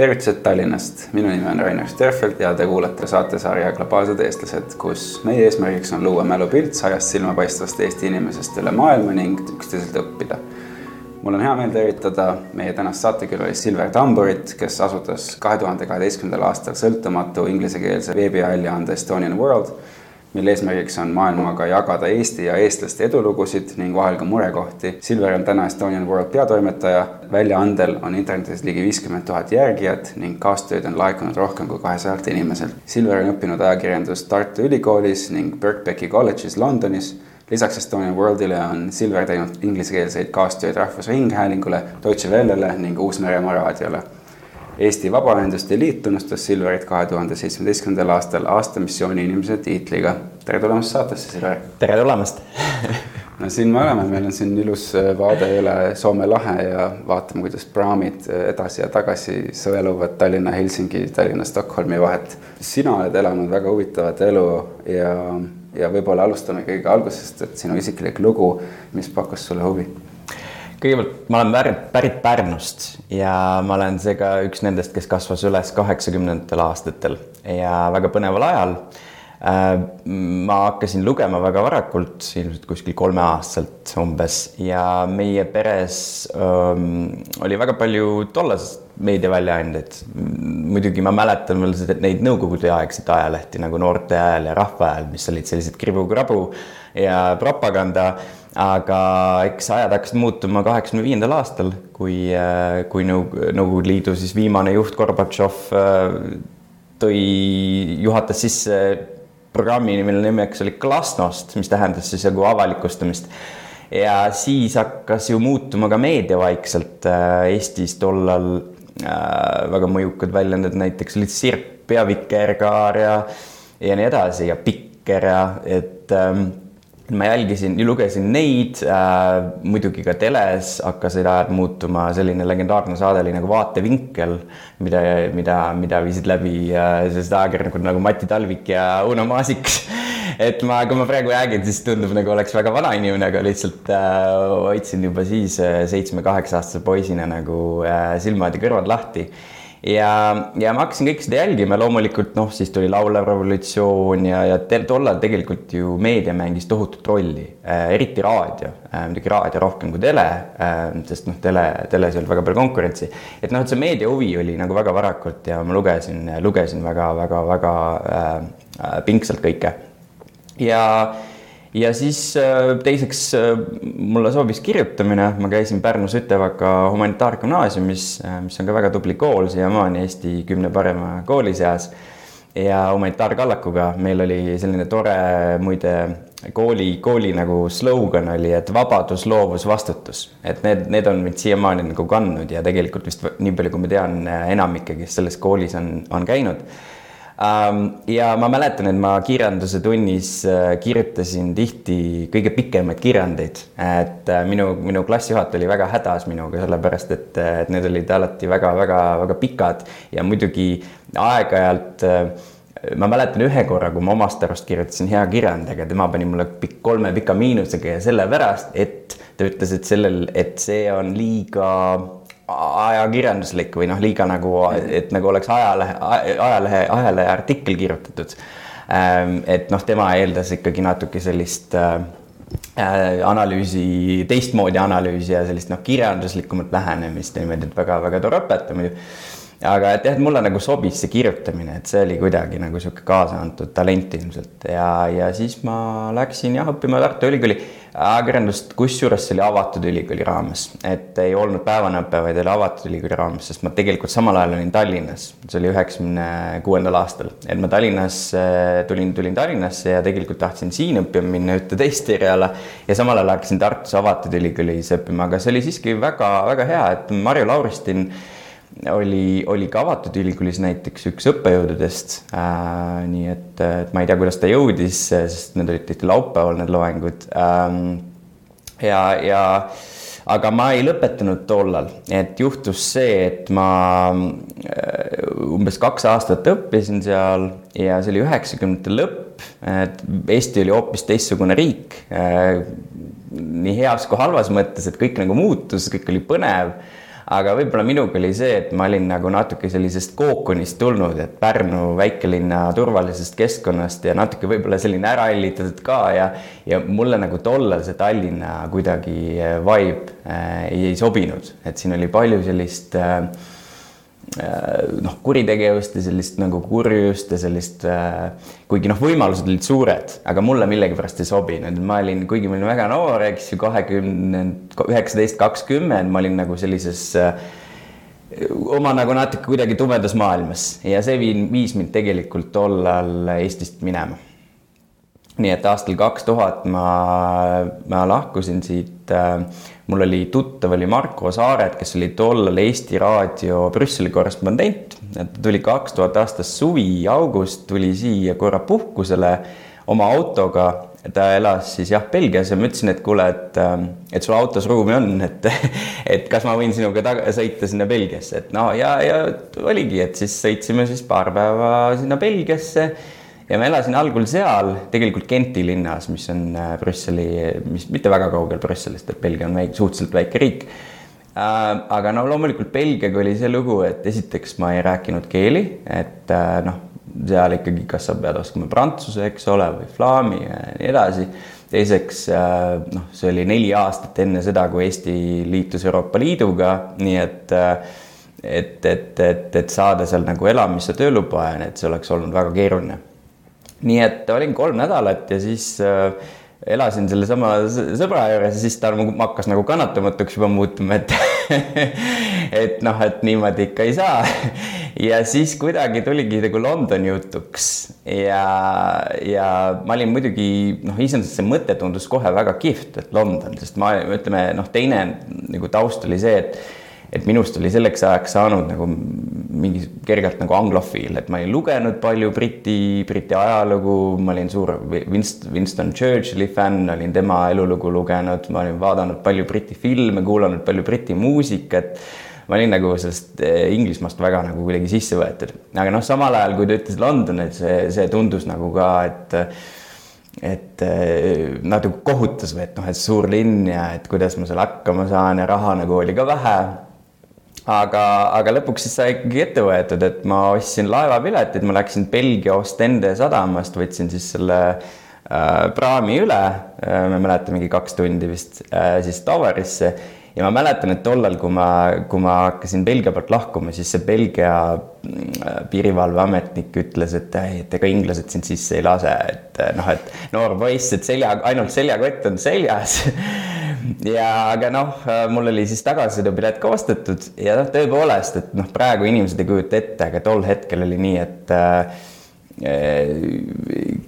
tervitused Tallinnast, minu nimi on Rainer Sterfeld ja te kuulate saatesarja Globaalsed eestlased, kus meie eesmärgiks on luua mälupilt sajast silmapaistvast Eesti inimesest üle maailma ning üksteiselt õppida. mul on hea meel tervitada meie tänast saatekülalist Silver Tamburit, kes asutas kahe tuhande kaheteistkümnendal aastal sõltumatu inglisekeelse veebiväljaande Estonian World mille eesmärgiks on maailmaga jagada Eesti ja eestlaste edulugusid ning vahel ka murekohti. Silver on täna Estonian World peatoimetaja. väljaandel on internetis ligi viiskümmend tuhat järgijat ning kaastööd on laekunud rohkem kui kahesajalt inimeselt. Silver on õppinud ajakirjandust Tartu Ülikoolis ning Birkbecki kolledžis Londonis lisaks Estonian Worldile on Silver teinud inglisekeelseid kaastööd Rahvusringhäälingule, Deutsche Wellele ning Uus-Meremaa raadiole Eesti Vabaühenduste Liit tunnustas Silverit kahe tuhande seitsmeteistkümnendal aastal aastamissiooni inimese tiitliga. tere tulemast saatesse, Silver. tere tulemast no siin me oleme, meil on siin ilus äh, vaade üle Soome lahe ja vaatame, kuidas praamid äh, edasi ja tagasi sõeluvad Tallinna, Helsingi, Tallinna, Stockholmi vahet. sina oled elanud väga huvitavat elu ja, ja võib-olla alustame kõige algusest, et sinu isiklik lugu, mis pakkus sulle huvi kõigepealt ma olen pärit, pärit Pärnust ja ma olen seega üks nendest, kes kasvas üles kaheksakümnendatel aastatel ja väga põneval ajal. Äh, ma hakkasin lugema väga varakult, ilmselt kuskil kolmeaastaselt umbes ja meie peres um, oli väga palju tollast meediaväljaandeid. muidugi ma mäletan veel neid nõukogudeaegseid ajalehti nagu Noorte Hääl ja Rahva Hääl, mis olid sellised kribu-krabu ja propaganda aga eks ajad hakkasid muutuma kaheksakümne viiendal aastal, kui, äh, kui Nõukogude Liidu siis viimane juht Gorbatšov äh, tõi, juhatas sisse programmi, mille nimeks oli Glasnost, mis tähendas siis nagu avalikustamist. ja siis hakkas ju muutuma ka meedia vaikselt äh, Eestis tollal väga mõjukad väljendid, näiteks olid Sirp ja Vikerkaar ja, ja nii edasi ja Pikker ja et ähm, ma jälgisin ja lugesin neid äh,, muidugi ka teles hakkasid ajad muutuma, selline legendaarne saade oli nagu Vaatevinkel, mida, mida, mida viisid läbi äh, sellised ajakirjanikud nagu Mati Talvik ja Uno Maasik. Et ma, kui ma praegu räägin, siis tundub nagu oleks väga vana inimene, aga lihtsalt äh, hoidsin juba siis äh, seitsme-kaheksa aastase poisina nagu äh, silmad ja kõrvad lahti ja, ja ma hakkasin kõike seda jälgima, loomulikult noh, siis tuli laulev revolutsioon ja, ja tollal tegelikult ju meedia mängis tohutut rolli. Äh,, eriti raadio. Äh,, muidugi raadio rohkem kui tele äh,, sest noh, tele, teles ei olnud väga palju konkurentsi. et noh, et see meedia huvi oli nagu väga varakult ja ma lugesin, lugesin väga-väga-väga äh, äh, pingsalt kõike. Ja ja siis äh, teiseks äh, mulle sobis kirjutamine, ma käisin Pärnu Sütevaka humanitaargümnaasiumis, äh, mis on ka väga tubli kool siiamaani Eesti kümne parema kooli seas. ja humanitaarkallakuga meil oli selline tore, muide kooli, kooli nagu slogan oli, et vabadus, loovus, vastutus, et need, need on mind siiamaani nagu kandnud ja tegelikult vist nii palju, kui ma tean, enamik, kes selles koolis on, on käinud ja ma mäletan, et ma kirjanduse tunnis äh, kirjutasin tihti kõige pikemaid kirjandeid, et äh, minu, minu klassijuhataja oli väga hädas minuga, sellepärast et, äh, et need olid alati väga-väga-väga pikad. Ja muidugi aeg-ajalt ma mäletan ühe korra, kui ma omast arust kirjutasin hea kirjandi, aga tema pani mulle pikk, kolme pika miinusega ja sellepärast, et ta ütles, et sellel, et see on liiga ajakirjanduslik või noh, liiga nagu, et nagu oleks ajalehe, ajalehe, ajalehe artikkel kirjutatud. Ähm, et noh, tema eeldas ikkagi natuke sellist äh, äh, analüüsi, teistmoodi analüüsi ja sellist noh, kirjanduslikumat lähenemist niimoodi, et väga-väga tore õpetaja muidu aga et jah, et mulle nagu sobis see kirjutamine, et see oli kuidagi nagu sihuke kaasa antud talent ilmselt. Ja, ja siis ma läksin jah õppima Tartu Ülikooli ajakirjandust, kusjuures see oli avatud ülikooli raames, et ei olnud päevanõpe, vaid oli avatud ülikooli raames, sest ma tegelikult samal ajal olin Tallinnas, see oli üheksakümne kuuendal aastal, et ma Tallinnas äh, tulin, tulin Tallinnasse ja tegelikult tahtsin siin õppima minna ühte teist eriala. Ja samal ajal hakkasin Tartus avatud ülikoolis õppima, aga see oli siiski väga-väga hea, et Marju Lauristin oli, oli ka avatud ülikoolis näiteks üks õppejõududest äh,. nii et, et ma ei tea, kuidas ta jõudis, sest need olid tihti laupäeval, need loengud ähm,. ja, ja aga ma ei lõpetanud tollal, et juhtus see, et ma äh, umbes kaks aastat õppisin seal ja see oli üheksakümnendate lõpp. et Eesti oli hoopis teistsugune riik äh, nii heas kui halvas mõttes, et kõik nagu muutus, kõik oli põnev aga võib-olla minuga oli see, et ma olin nagu natuke sellisest kookonist tulnud, et Pärnu väikelinna turvalisest keskkonnast ja natuke võib-olla selline ära hellitatud ka ja, ja mulle nagu tollal see Tallinna kuidagi vibe äh, ei, sobinud, et siin oli palju sellist Äh, noh, kuritegevust ja sellist nagu kurjust ja sellist äh,, kuigi noh, võimalused olid suured, aga mulle millegipärast ei sobinud, ma olin, kuigi ma olin väga noor, eks ju, kahekümne, üheksateist, kakskümmend, ma olin nagu sellises äh, oma nagu natuke kuidagi tumedas maailmas ja see viis mind tegelikult tollal Eestist minema. nii et aastal kaks tuhat ma, ma lahkusin siit äh, mul oli tuttav, oli Marko Saaret, kes oli tollal Eesti Raadio Brüsseli korrespondent. ta tuli kaks tuhat aastas suvi, august, tuli siia korra puhkusele oma autoga. ta elas siis jah, Belgias ja ma ütlesin, et kuule, et, ähm, et sul autos ruumi on, et, et kas ma võin sinuga taga, sõita sinna Belgiasse, et no ja, ja oligi, et siis sõitsime siis paar päeva sinna Belgiasse ja ma elasin algul seal, tegelikult Genti linnas, mis on äh, Brüsseli, mis mitte väga kaugel Brüsselist, et Belgia on väike, suhteliselt väike riik äh,. aga no loomulikult Belgiaga oli see lugu, et esiteks ma ei rääkinud keeli, et äh, noh, seal ikkagi, kas sa pead oskama prantsuse, eks ole, või flaami ja nii edasi. teiseks noh, see oli neli aastat enne seda, kui Eesti liitus Euroopa Liiduga, nii et et, et, et, et saada seal nagu elamis- ja tööluba ja et see oleks olnud väga keeruline nii et olin kolm nädalat ja siis äh, elasin sellesama sõbra juures ja siis ta hakkas nagu kannatamatuks juba muutuma, et et noh, et niimoodi ikka ei saa. ja siis kuidagi tuligi nagu London jutuks ja, ja ma olin muidugi noh, iseenesest see mõte tundus kohe väga kihvt, et London, sest ma ütleme noh, teine nagu taust oli see, et et minust oli selleks ajaks saanud nagu mingi kergelt nagu anglofiil, et ma olin lugenud palju Briti, Briti ajalugu, ma olin suur Winston, Winston Churchilli fänn, olin tema elulugu lugenud, ma olin vaadanud palju Briti filme, kuulanud palju Briti muusikat. Ma olin nagu sellest eh, Inglismaast väga nagu kuidagi sisse võetud, aga noh, samal ajal kui ta ütles London, et see, see tundus nagu ka, et et eh, natuke kohutas või et noh, et suur linn ja et kuidas ma seal hakkama saan ja raha nagu oli ka vähe aga, aga lõpuks siis sai ikkagi ette võetud, et ma ostsin laevapiletid, ma läksin Belgia Ostende sadamast, võtsin siis selle äh, praami üle äh,, ma ei mäleta, mingi kaks tundi vist äh,, siis Towerisse. Ja ma mäletan, et tollal, kui ma, kui ma hakkasin Belgia poolt lahkuma, siis see Belgia äh, piirivalveametnik ütles, et, et ega inglased sind sisse ei lase, et noh, et noor poiss, et selja, ainult seljakott on seljas ja aga noh, mul oli siis tagasisõidupilet ka ostetud ja noh, tõepoolest, et noh, praegu inimesed ei kujuta ette, aga tol hetkel oli nii, et äh,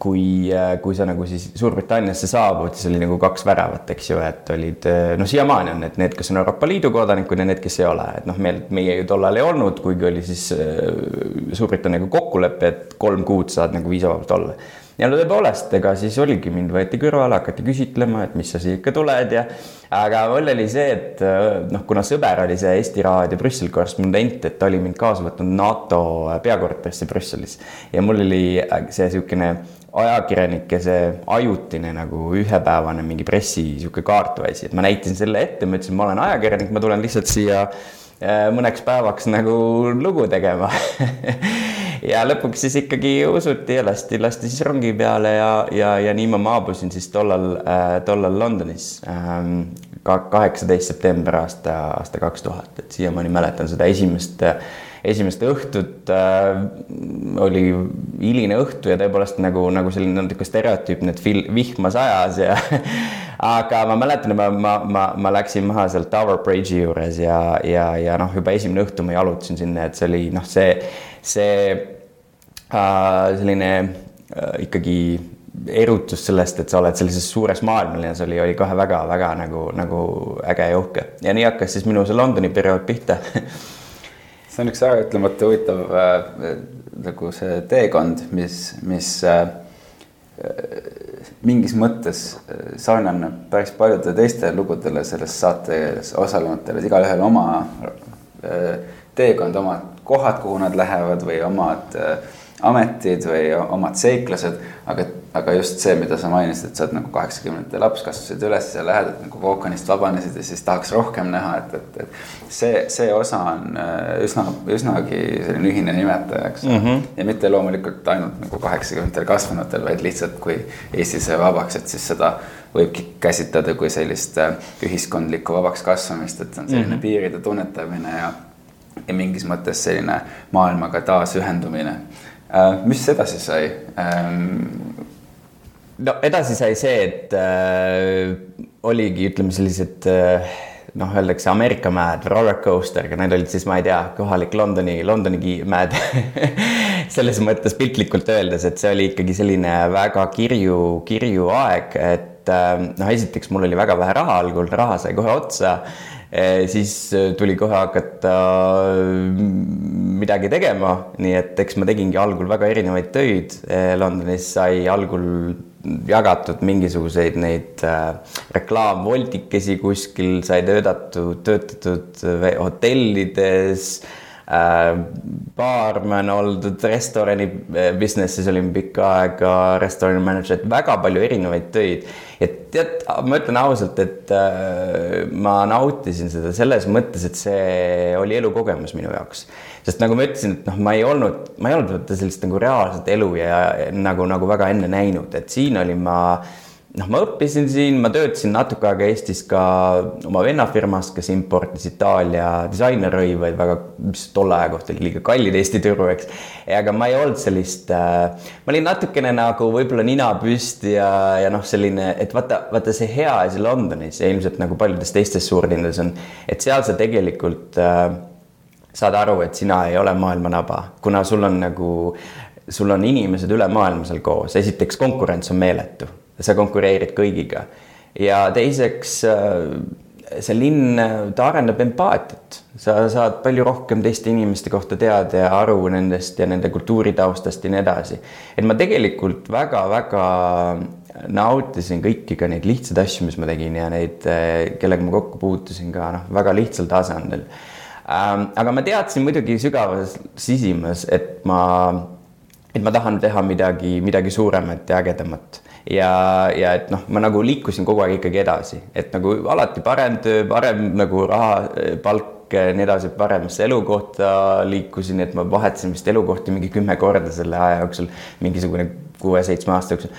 kui, kui sa nagu siis Suurbritanniasse saabud, siis oli nagu kaks väravat, eks ju, et olid noh, siiamaani on need, need, kes on Euroopa Liidu kodanikud ja need, kes ei ole, et noh, meil, meie ju tollal ei olnud, kuigi oli siis äh, Suurbritanniaga kokkulepe, et kolm kuud saad nagu viisavabalt olla ja no tõepoolest, ega siis oligi, mind võeti kõrvale, hakati küsitlema, et mis sa siia ikka tuled ja aga mul oli see, et noh, kuna sõber oli see Eesti Raadio Brüsseli korrespondent, et ta oli mind kaasa võtnud NATO peakorterisse Brüsselis. Ja mul oli see niisugune ajakirjanike see ajutine nagu ühepäevane mingi pressi niisugune kaart või asi, et ma näitasin selle ette, ma ütlesin, ma olen ajakirjanik, ma tulen lihtsalt siia äh, mõneks päevaks nagu lugu tegema ja lõpuks siis ikkagi usuti ja lasti, lasti siis rongi peale ja, ja, ja nii ma maabusin siis tollal äh,, tollal Londonis ähm, ka kaheksateist september aasta, aasta kaks tuhat, et siiamaani mäletan seda esimest esimest õhtut äh, oli hiline õhtu ja tõepoolest nagu, nagu selline natuke stereotüüpne, et fil-, vihma sajas ja aga ma mäletan, ma, ma, ma, ma läksin maha sealt Tower Bridge'i juures ja, ja, ja noh, juba esimene õhtu ma jalutasin sinna, et see oli noh, see see selline äh, ikkagi erutus sellest, et sa oled sellises suures maailmalinnas oli, oli kohe väga-väga nagu, nagu äge ja uhke. Ja nii hakkas siis minu see Londoni periood pihta. See on üks äraütlemata huvitav äh, nagu see teekond, mis, mis äh, mingis mõttes äh, sarnaneb päris paljudele teistele lugudele selles saates osalenutele, et igalühel oma äh, teekond, omad kohad, kuhu nad lähevad või omad äh, ametid või omad seiklused, aga, aga just see, mida sa mainisid, et sa oled nagu kaheksakümnendate laps, kasvasid üles ja lähed, nagu ookeanist vabanesid ja siis tahaks rohkem näha, et, et, et see, see osa on äh, üsna, üsnagi selline ühine nimetaja, eks mm. -hmm. ja mitte loomulikult ainult nagu kaheksakümnendatel kasvanutel, vaid lihtsalt kui Eesti sai vabaks, et siis seda võibki käsitleda kui sellist äh, ühiskondlikku vabaks kasvamist, et on selline mm -hmm. piiride tunnetamine ja, ja mingis mõttes selline maailmaga taasühendumine Äh, mis edasi sai? Ähm, no edasi sai see, et äh, oligi, ütleme sellised äh, noh, öeldakse Ameerika mäed, roller coaster, aga need olid siis, ma ei tea, kohalik Londoni, Londoni mäed selles mõttes piltlikult öeldes, et see oli ikkagi selline väga kirju, kirju aeg, et äh, noh, esiteks mul oli väga vähe raha algul, raha sai kohe otsa siis eh, tuli kohe hakata mm, midagi tegema, nii et eks ma tegingi algul väga erinevaid töid. Eh, Londonis sai algul jagatud mingisuguseid neid reklaamvoltikesi kuskil, sai töötatud, töötatud hotellides baarman oldud, restorani business'is olin pikka aega restorani manager, et väga palju erinevaid töid et tead, ma ütlen ausalt, et äh, ma nautisin seda selles mõttes, et see oli elukogemus minu jaoks. sest nagu ma ütlesin, et noh, ma ei olnud, ma ei olnud vaata sellist nagu reaalset elu ja nagu, nagu väga enne näinud, et siin olin ma noh, ma õppisin siin, ma töötasin natuke aega Eestis ka oma venna firmas, kes importis Itaalia disainerrõivaid väga, mis tolle aja kohta oli liiga kallid Eesti turu, eks. aga ma ei olnud sellist äh,, ma olin natukene nagu võib-olla nina püsti ja, ja noh, selline, et vaata, vaata see hea asi Londonis ja ilmselt nagu paljudes teistes suurlinnades on, et seal sa tegelikult äh, saad aru, et sina ei ole maailma naba, kuna sul on nagu, sul on inimesed üle maailma seal koos, esiteks konkurents on meeletu sa konkureerid kõigiga. ja teiseks, äh, see linn, ta arendab empaatiat, sa saad palju rohkem teiste inimeste kohta teada ja aru nendest ja nende kultuuritaustast ja nii edasi. et ma tegelikult väga-väga nautisin kõiki ka neid lihtsaid asju, mis ma tegin ja neid, äh, kellega ma kokku puutusin ka noh, väga lihtsal tasandil. Ähm, aga ma teadsin muidugi sügavas sisimas, et ma, et ma tahan teha midagi, midagi suuremat ja ägedamat ja, ja et noh, ma nagu liikusin kogu aeg ikkagi edasi, et nagu alati parem töö, parem nagu raha, palk, nii edasi, paremasse elukohta liikusin, et ma vahetasin vist elukohti mingi kümme korda selle aja jooksul, mingisugune kuue-seitsme aasta jooksul.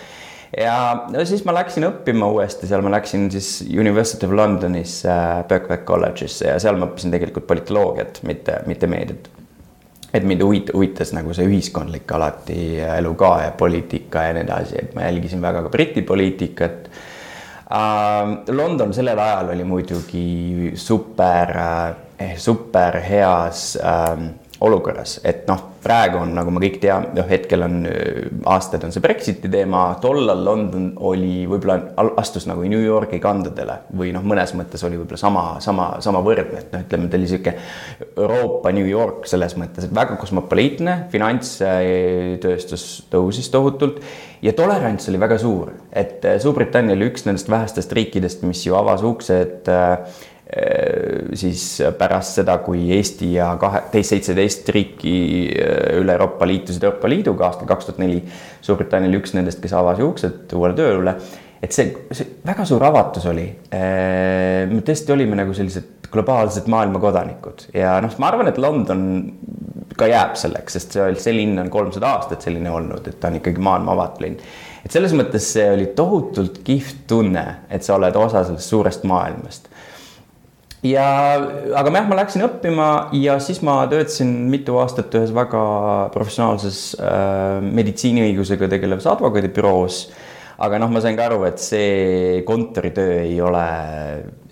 Ja no siis ma läksin õppima uuesti, seal ma läksin siis University of Londonis äh, Birkbeck College'isse ja seal ma õppisin tegelikult politoloogiat, mitte, mitte meediat et mind huvit-, huvitas nagu see ühiskondlik alati elu ka ja poliitika ja nii edasi, et ma jälgisin väga ka Briti poliitikat uh,. London sellel ajal oli muidugi super eh,, super heas uh, olukorras, et noh, praegu on, nagu me kõik teame, noh, hetkel on aastaid on see Brexiti teema, tollal London oli võib-olla astus nagu New Yorgi kandadele või noh, mõnes mõttes oli võib-olla sama, sama, samavõrdne, et noh, ütleme, ta oli sihuke Euroopa New York selles mõttes, et väga kosmopoliitne, finantstööstus tõusis tohutult ja tolerants oli väga suur, et Suurbritannia oli üks nendest vähestest riikidest, mis ju avas uksed äh, Äh, siis pärast seda, kui Eesti ja kahe, teist seitseteist riiki äh, üle Euroopa liitusid Euroopa Liiduga aastal kaks tuhat neli. Suurbritannia oli üks nendest, kes avas juuksed uuele tööle. et see, see väga suur avatus oli. Äh, me tõesti olime nagu sellised globaalsed maailmakodanikud ja noh, ma arvan, et London ka jääb selleks, sest see, see linn on kolmsada aastat selline olnud, et ta on ikkagi maailma avatud linn. et selles mõttes see oli tohutult kihvt tunne, et sa oled osa sellest suurest maailmast ja, aga jah, ma läksin õppima ja siis ma töötasin mitu aastat ühes väga professionaalses äh, meditsiiniõigusega tegelevas advokaadibüroos. aga noh, ma sain ka aru, et see kontoritöö ei ole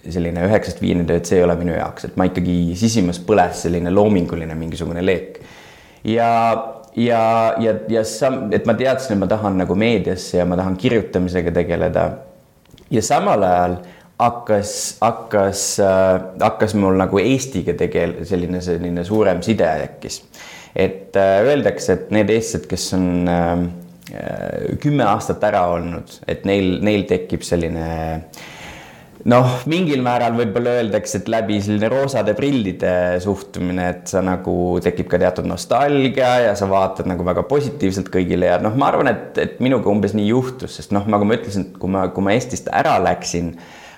selline üheksast viieni töö, et see ei ole minu jaoks, et ma ikkagi sisimas põles selline loominguline mingisugune leek. ja, ja, ja, ja sa, et ma teadsin, et ma tahan nagu meediasse ja ma tahan kirjutamisega tegeleda. ja samal ajal hakkas, hakkas äh,, hakkas mul nagu Eestiga tegel-, selline, selline suurem side tekkis. et äh, öeldakse, et need eestlased, kes on äh, kümme aastat ära olnud, et neil, neil tekib selline noh, mingil määral võib-olla öeldakse, et läbi selline roosade prillide suhtumine, et sa nagu tekib ka teatud nostalgia ja sa vaatad nagu väga positiivselt kõigile ja noh, ma arvan, et, et minuga umbes nii juhtus, sest noh, nagu ma ütlesin, et kui ma, kui ma Eestist ära läksin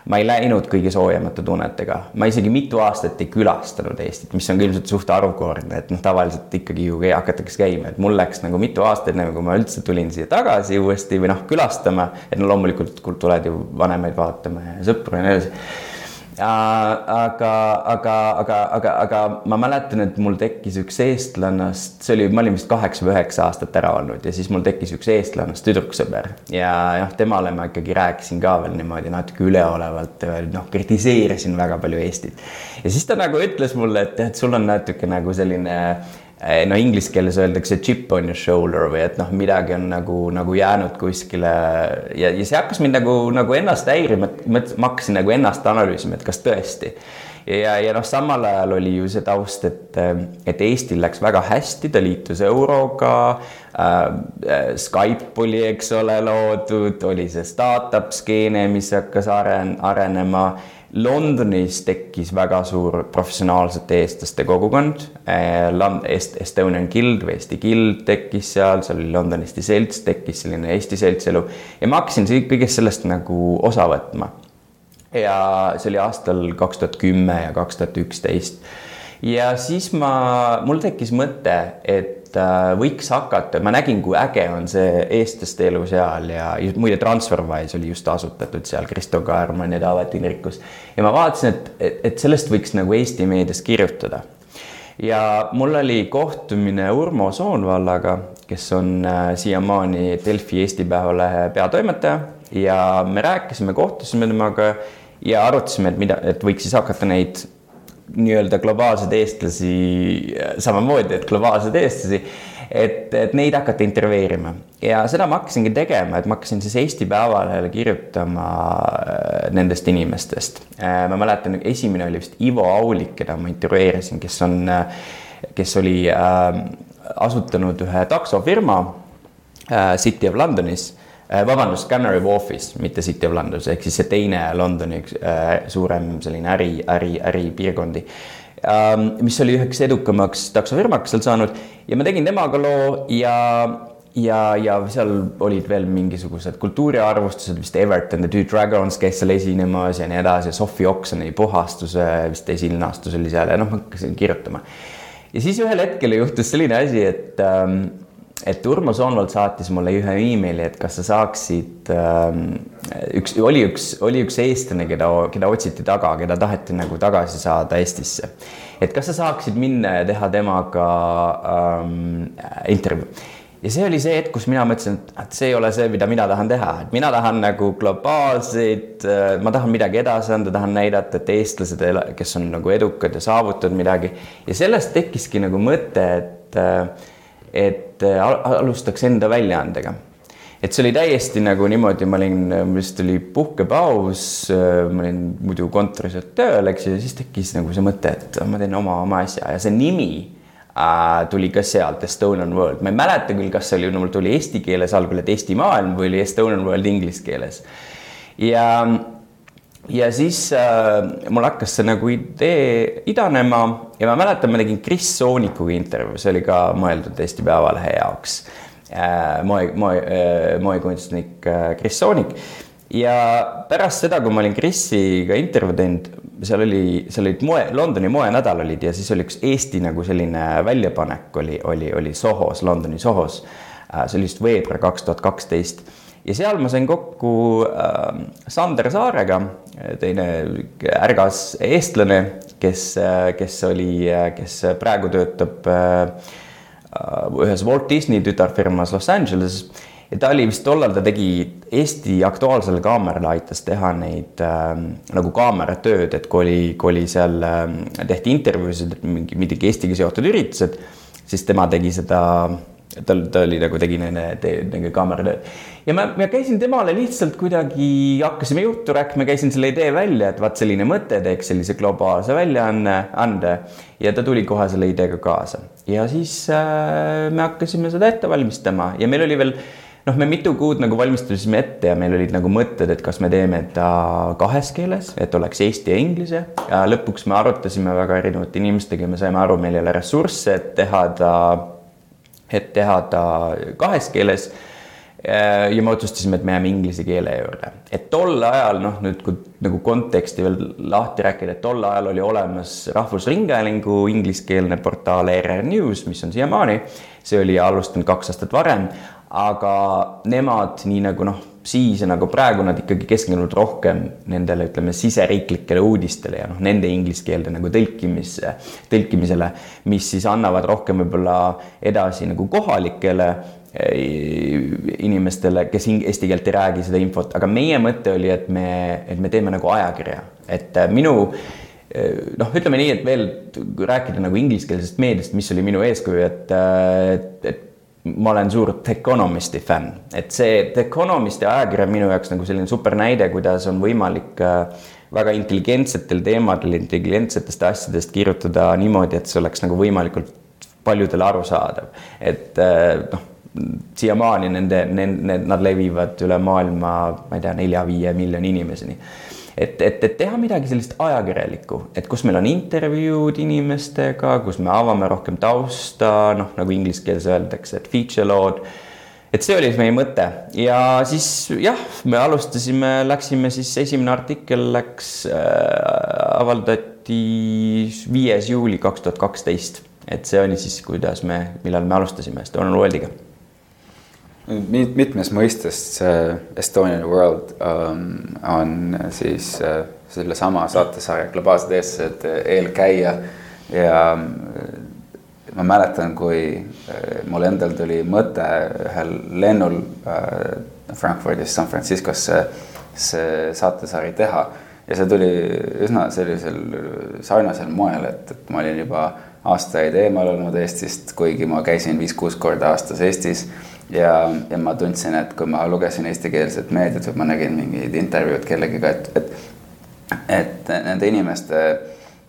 ma ei läinud kõige soojemate tunnetega, ma isegi mitu aastat ei külastanud Eestit, mis on ka ilmselt suht harukordne, et noh, tavaliselt ikkagi ju hakatakse käima, et mul läks nagu mitu aastat, enne kui ma üldse tulin siia tagasi uuesti või noh, külastama, et no loomulikult tuled ju vanemaid vaatama ja sõpru ja nii edasi aga, aga, aga, aga, aga ma mäletan, et mul tekkis üks eestlannast, see oli, ma olin vist kaheksa või üheksa aastat ära olnud ja siis mul tekkis üks eestlannast tüdruksõber ja noh, temale ma ikkagi rääkisin ka veel niimoodi natuke üleolevalt, noh, kritiseerisin väga palju Eestit. ja siis ta nagu ütles mulle, et, et sul on natuke nagu selline Eh, no inglise keeles öeldakse chip on your shoulder või et noh, midagi on nagu, nagu jäänud kuskile ja, ja see hakkas mind nagu, nagu ennast häirima, et ma hakkasin nagu ennast analüüsima, et kas tõesti. ja, ja noh, samal ajal oli ju see taust, et, et Eestil läks väga hästi, ta liitus euroga äh,. Skype oli, eks ole, loodud, oli see startup skeene, mis hakkas aren-, arenema Londonis tekkis väga suur professionaalsete eestlaste kogukond. Eh, Estonian Guild või Eesti Guild tekkis seal, seal oli London Eesti Selts, tekkis selline Eesti seltselu ja ma hakkasin kõigest sellest nagu osa võtma. ja see oli aastal kaks tuhat kümme ja kaks tuhat üksteist. ja siis ma, mul tekkis mõte, et et äh, võiks hakata, ma nägin, kui äge on see eestlaste elu seal ja muide Transferwise oli just asutatud seal, Kristo Kaarman ja Taavet Inrikus. ja ma vaatasin, et, et, et sellest võiks nagu Eesti meedias kirjutada. ja mul oli kohtumine Urmo Soonvallaga, kes on äh, siiamaani Delfi Eesti Päevalehe peatoimetaja ja me rääkisime, kohtusime temaga ja arutasime, et mida, et võiks siis hakata neid nii-öelda globaalseid eestlasi samamoodi, et globaalseid eestlasi, et, et neid hakata intervjueerima ja seda ma hakkasingi tegema, et ma hakkasin siis Eesti Päevalehele kirjutama äh, nendest inimestest. Äh, ma mäletan, esimene oli vist Ivo Aulik, keda ma intervjueerisin, kes on, äh, kes oli äh, asutanud ühe taksofirma äh, City of Londonis Äh, vabandust, Canary Wharfis, mitte City of London, ehk siis see teine Londoni üks äh, suurem selline äri, äri, äripiirkondi ähm,. mis oli üheks edukamaks taksofirmaks seal saanud ja ma tegin temaga loo ja ja, ja seal olid veel mingisugused kultuuriarvustused, vist Everton The Two Dragons käis seal esinemas ja nii edasi, Sophie Oxoni puhastuse vist esilinastus oli seal ja noh, ma hakkasin kirjutama. ja siis ühel hetkel juhtus selline asi, et ähm, et Urmo Soonvald saatis mulle ühe emaili, et kas sa saaksid ähm,, üks, oli üks, oli üks eestlane, keda, keda otsiti taga, keda taheti nagu tagasi saada Eestisse. et kas sa saaksid minna ja teha temaga ähm, intervjuu. ja see oli see hetk, kus mina mõtlesin, et see ei ole see, mida mina tahan teha, et mina tahan nagu globaalseid äh,, ma tahan midagi edasi anda, tahan näidata, et eestlased, kes on nagu edukad ja saavutanud midagi ja sellest tekkiski nagu mõte, et äh, et äh, alustaks enda väljaandega. et see oli täiesti nagu niimoodi, ma olin, mul vist oli puhkepaus, äh, ma olin muidu kontoris tööl, eks ju, siis tekkis nagu see mõte, et ma teen oma, oma asja ja see nimi äh, tuli ka sealt, Estonian World, ma ei mäleta küll, kas see oli, mul tuli eesti keeles algul, et Eesti maailm või oli Estonian World inglise keeles. ja ja siis äh, mul hakkas see nagu idee idanema ja ma mäletan, ma tegin Kris Soonikuga intervjuu, see oli ka mõeldud Eesti Päevalehe jaoks äh,. moe, moe äh,, moekunstnik äh, Kris Soonik. ja pärast seda, kui ma olin Krisiga intervjuu teinud, seal oli, seal olid moe, Londoni moenädal olid ja siis oli üks Eesti nagu selline väljapanek oli, oli, oli Sohos, Londoni Sohos äh,. see oli vist veebruar kaks tuhat kaksteist ja seal ma sain kokku äh, Sander Saarega, teine ärgas eestlane, kes, kes oli, kes praegu töötab äh, ühes Walt Disney tütarfirmas Los Angeles. Ja ta oli vist tollal, ta tegi Eesti Aktuaalsele Kaamerale aitas teha neid äh, nagu kaameratööd, et kui oli, kui oli seal äh,, tehti intervjuusid, mingi midagi Eestiga seotud üritused, siis tema tegi seda tal, ta oli nagu tegi nende, nende kaameratööd ja ma, ma käisin temale lihtsalt kuidagi, hakkasime juttu rääkima, käisin selle idee välja, et vaat selline mõte, teeks sellise globaalse väljaanne, ande. Ja ta tuli kohe selle ideega kaasa. Ja siis äh, me hakkasime seda ette valmistama. Ja meil oli veel noh, me mitu kuud nagu valmistusime ette ja meil olid nagu mõtted, et kas me teeme ta kahes keeles, et oleks eesti ja inglise. Ja lõpuks me arutasime väga erinevate inimestega me saime aru, meil ei ole ressursse, et teha ta, et teha ta kahes keeles ja me otsustasime, et me jääme inglise keele juurde, et tol ajal noh, nüüd kui nagu konteksti veel lahti rääkida, et tol ajal oli olemas Rahvusringhäälingu ingliskeelne portaal ERR News, mis on siiamaani, see oli alustanud kaks aastat varem, aga nemad, nii nagu noh, siis ja nagu praegu nad ikkagi keskendunud rohkem nendele, ütleme, siseriiklikele uudistele ja noh, nende inglise keelde nagu tõlkimisse, tõlkimisele, mis siis annavad rohkem võib-olla edasi nagu kohalikele inimestele, kes eesti keelt ei räägi seda infot, aga meie mõte oli, et me, et me teeme nagu ajakirja, et eh, minu eh, noh, ütleme nii, et veel rääkida nagu ingliskeelsest meediast, mis oli minu eeskuju, et, et, et ma olen suur The Economisti fänn, et see The Economisti ajakiri on minu jaoks nagu selline super näide, kuidas on võimalik äh, väga intelligentsetel teemadel, intelligentsetest asjadest kirjutada niimoodi, et see oleks nagu võimalikult paljudele arusaadav. et äh, noh, siiamaani nende, nende, nad levivad üle maailma, ma ei tea, nelja-viie miljoni inimeseni. Et, et, et teha midagi sellist ajakirjalikku, et kus meil on intervjuud inimestega, kus me avame rohkem tausta, noh, nagu inglise keeles öeldakse, et feature lood. et see oli meie mõte. Ja siis jah, me alustasime, läksime siis, esimene artikkel läks äh,, avaldati viies juuli kaks tuhat kaksteist, et see oli siis, kuidas me, millal me alustasime Estonian Worldiga mitmes mõistes see Estonian World um, on siis uh, sellesama saatesarja Globaalsed eestlased eelkäija. Ja äh, ma mäletan, kui mul endal tuli mõte ühel lennul uh, Frankfurdist San Franciscosse see saatesari teha. Ja see tuli üsna sellisel sarnasel moel, et, et ma olin juba aastaid eemal olnud Eestist, kuigi ma käisin viis-kuus korda aastas Eestis ja, ja ma tundsin, et kui ma lugesin eestikeelset meediat või ma nägin mingeid intervjuud kellegiga, et, et, et nende inimeste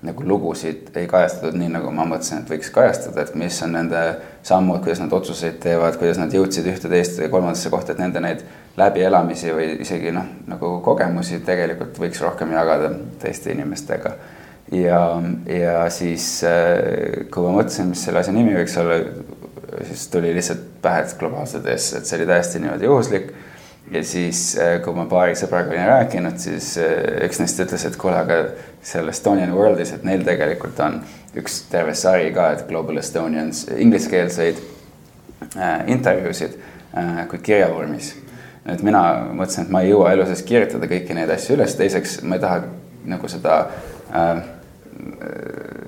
nagu lugusid ei kajastatud nii, nagu ma mõtlesin, et võiks kajastada, et mis on nende sammud, kuidas nad otsuseid teevad, kuidas nad jõudsid ühte, teist või kolmandasse kohta, et nende neid läbielamisi või isegi noh, nagu kogemusi tegelikult võiks rohkem jagada teiste inimestega. ja, ja siis, kui ma mõtlesin, mis selle asja nimi võiks olla, siis tuli lihtsalt pähe, et globaalsed eest, et see oli täiesti niimoodi juhuslik. ja siis, äh, kui ma paari sõbraga olin rääkinud, siis äh, üks neist ütles, et kuule, aga seal Estonian Worldis, et neil tegelikult on üks terve sari ka, et Global Estonians, ingliskeelseid äh, intervjuusid äh, kuid kirjavormis. et mina mõtlesin, et ma ei jõua elu sees kirjutada kõiki neid asju üles, teiseks ma ei taha nagu seda äh,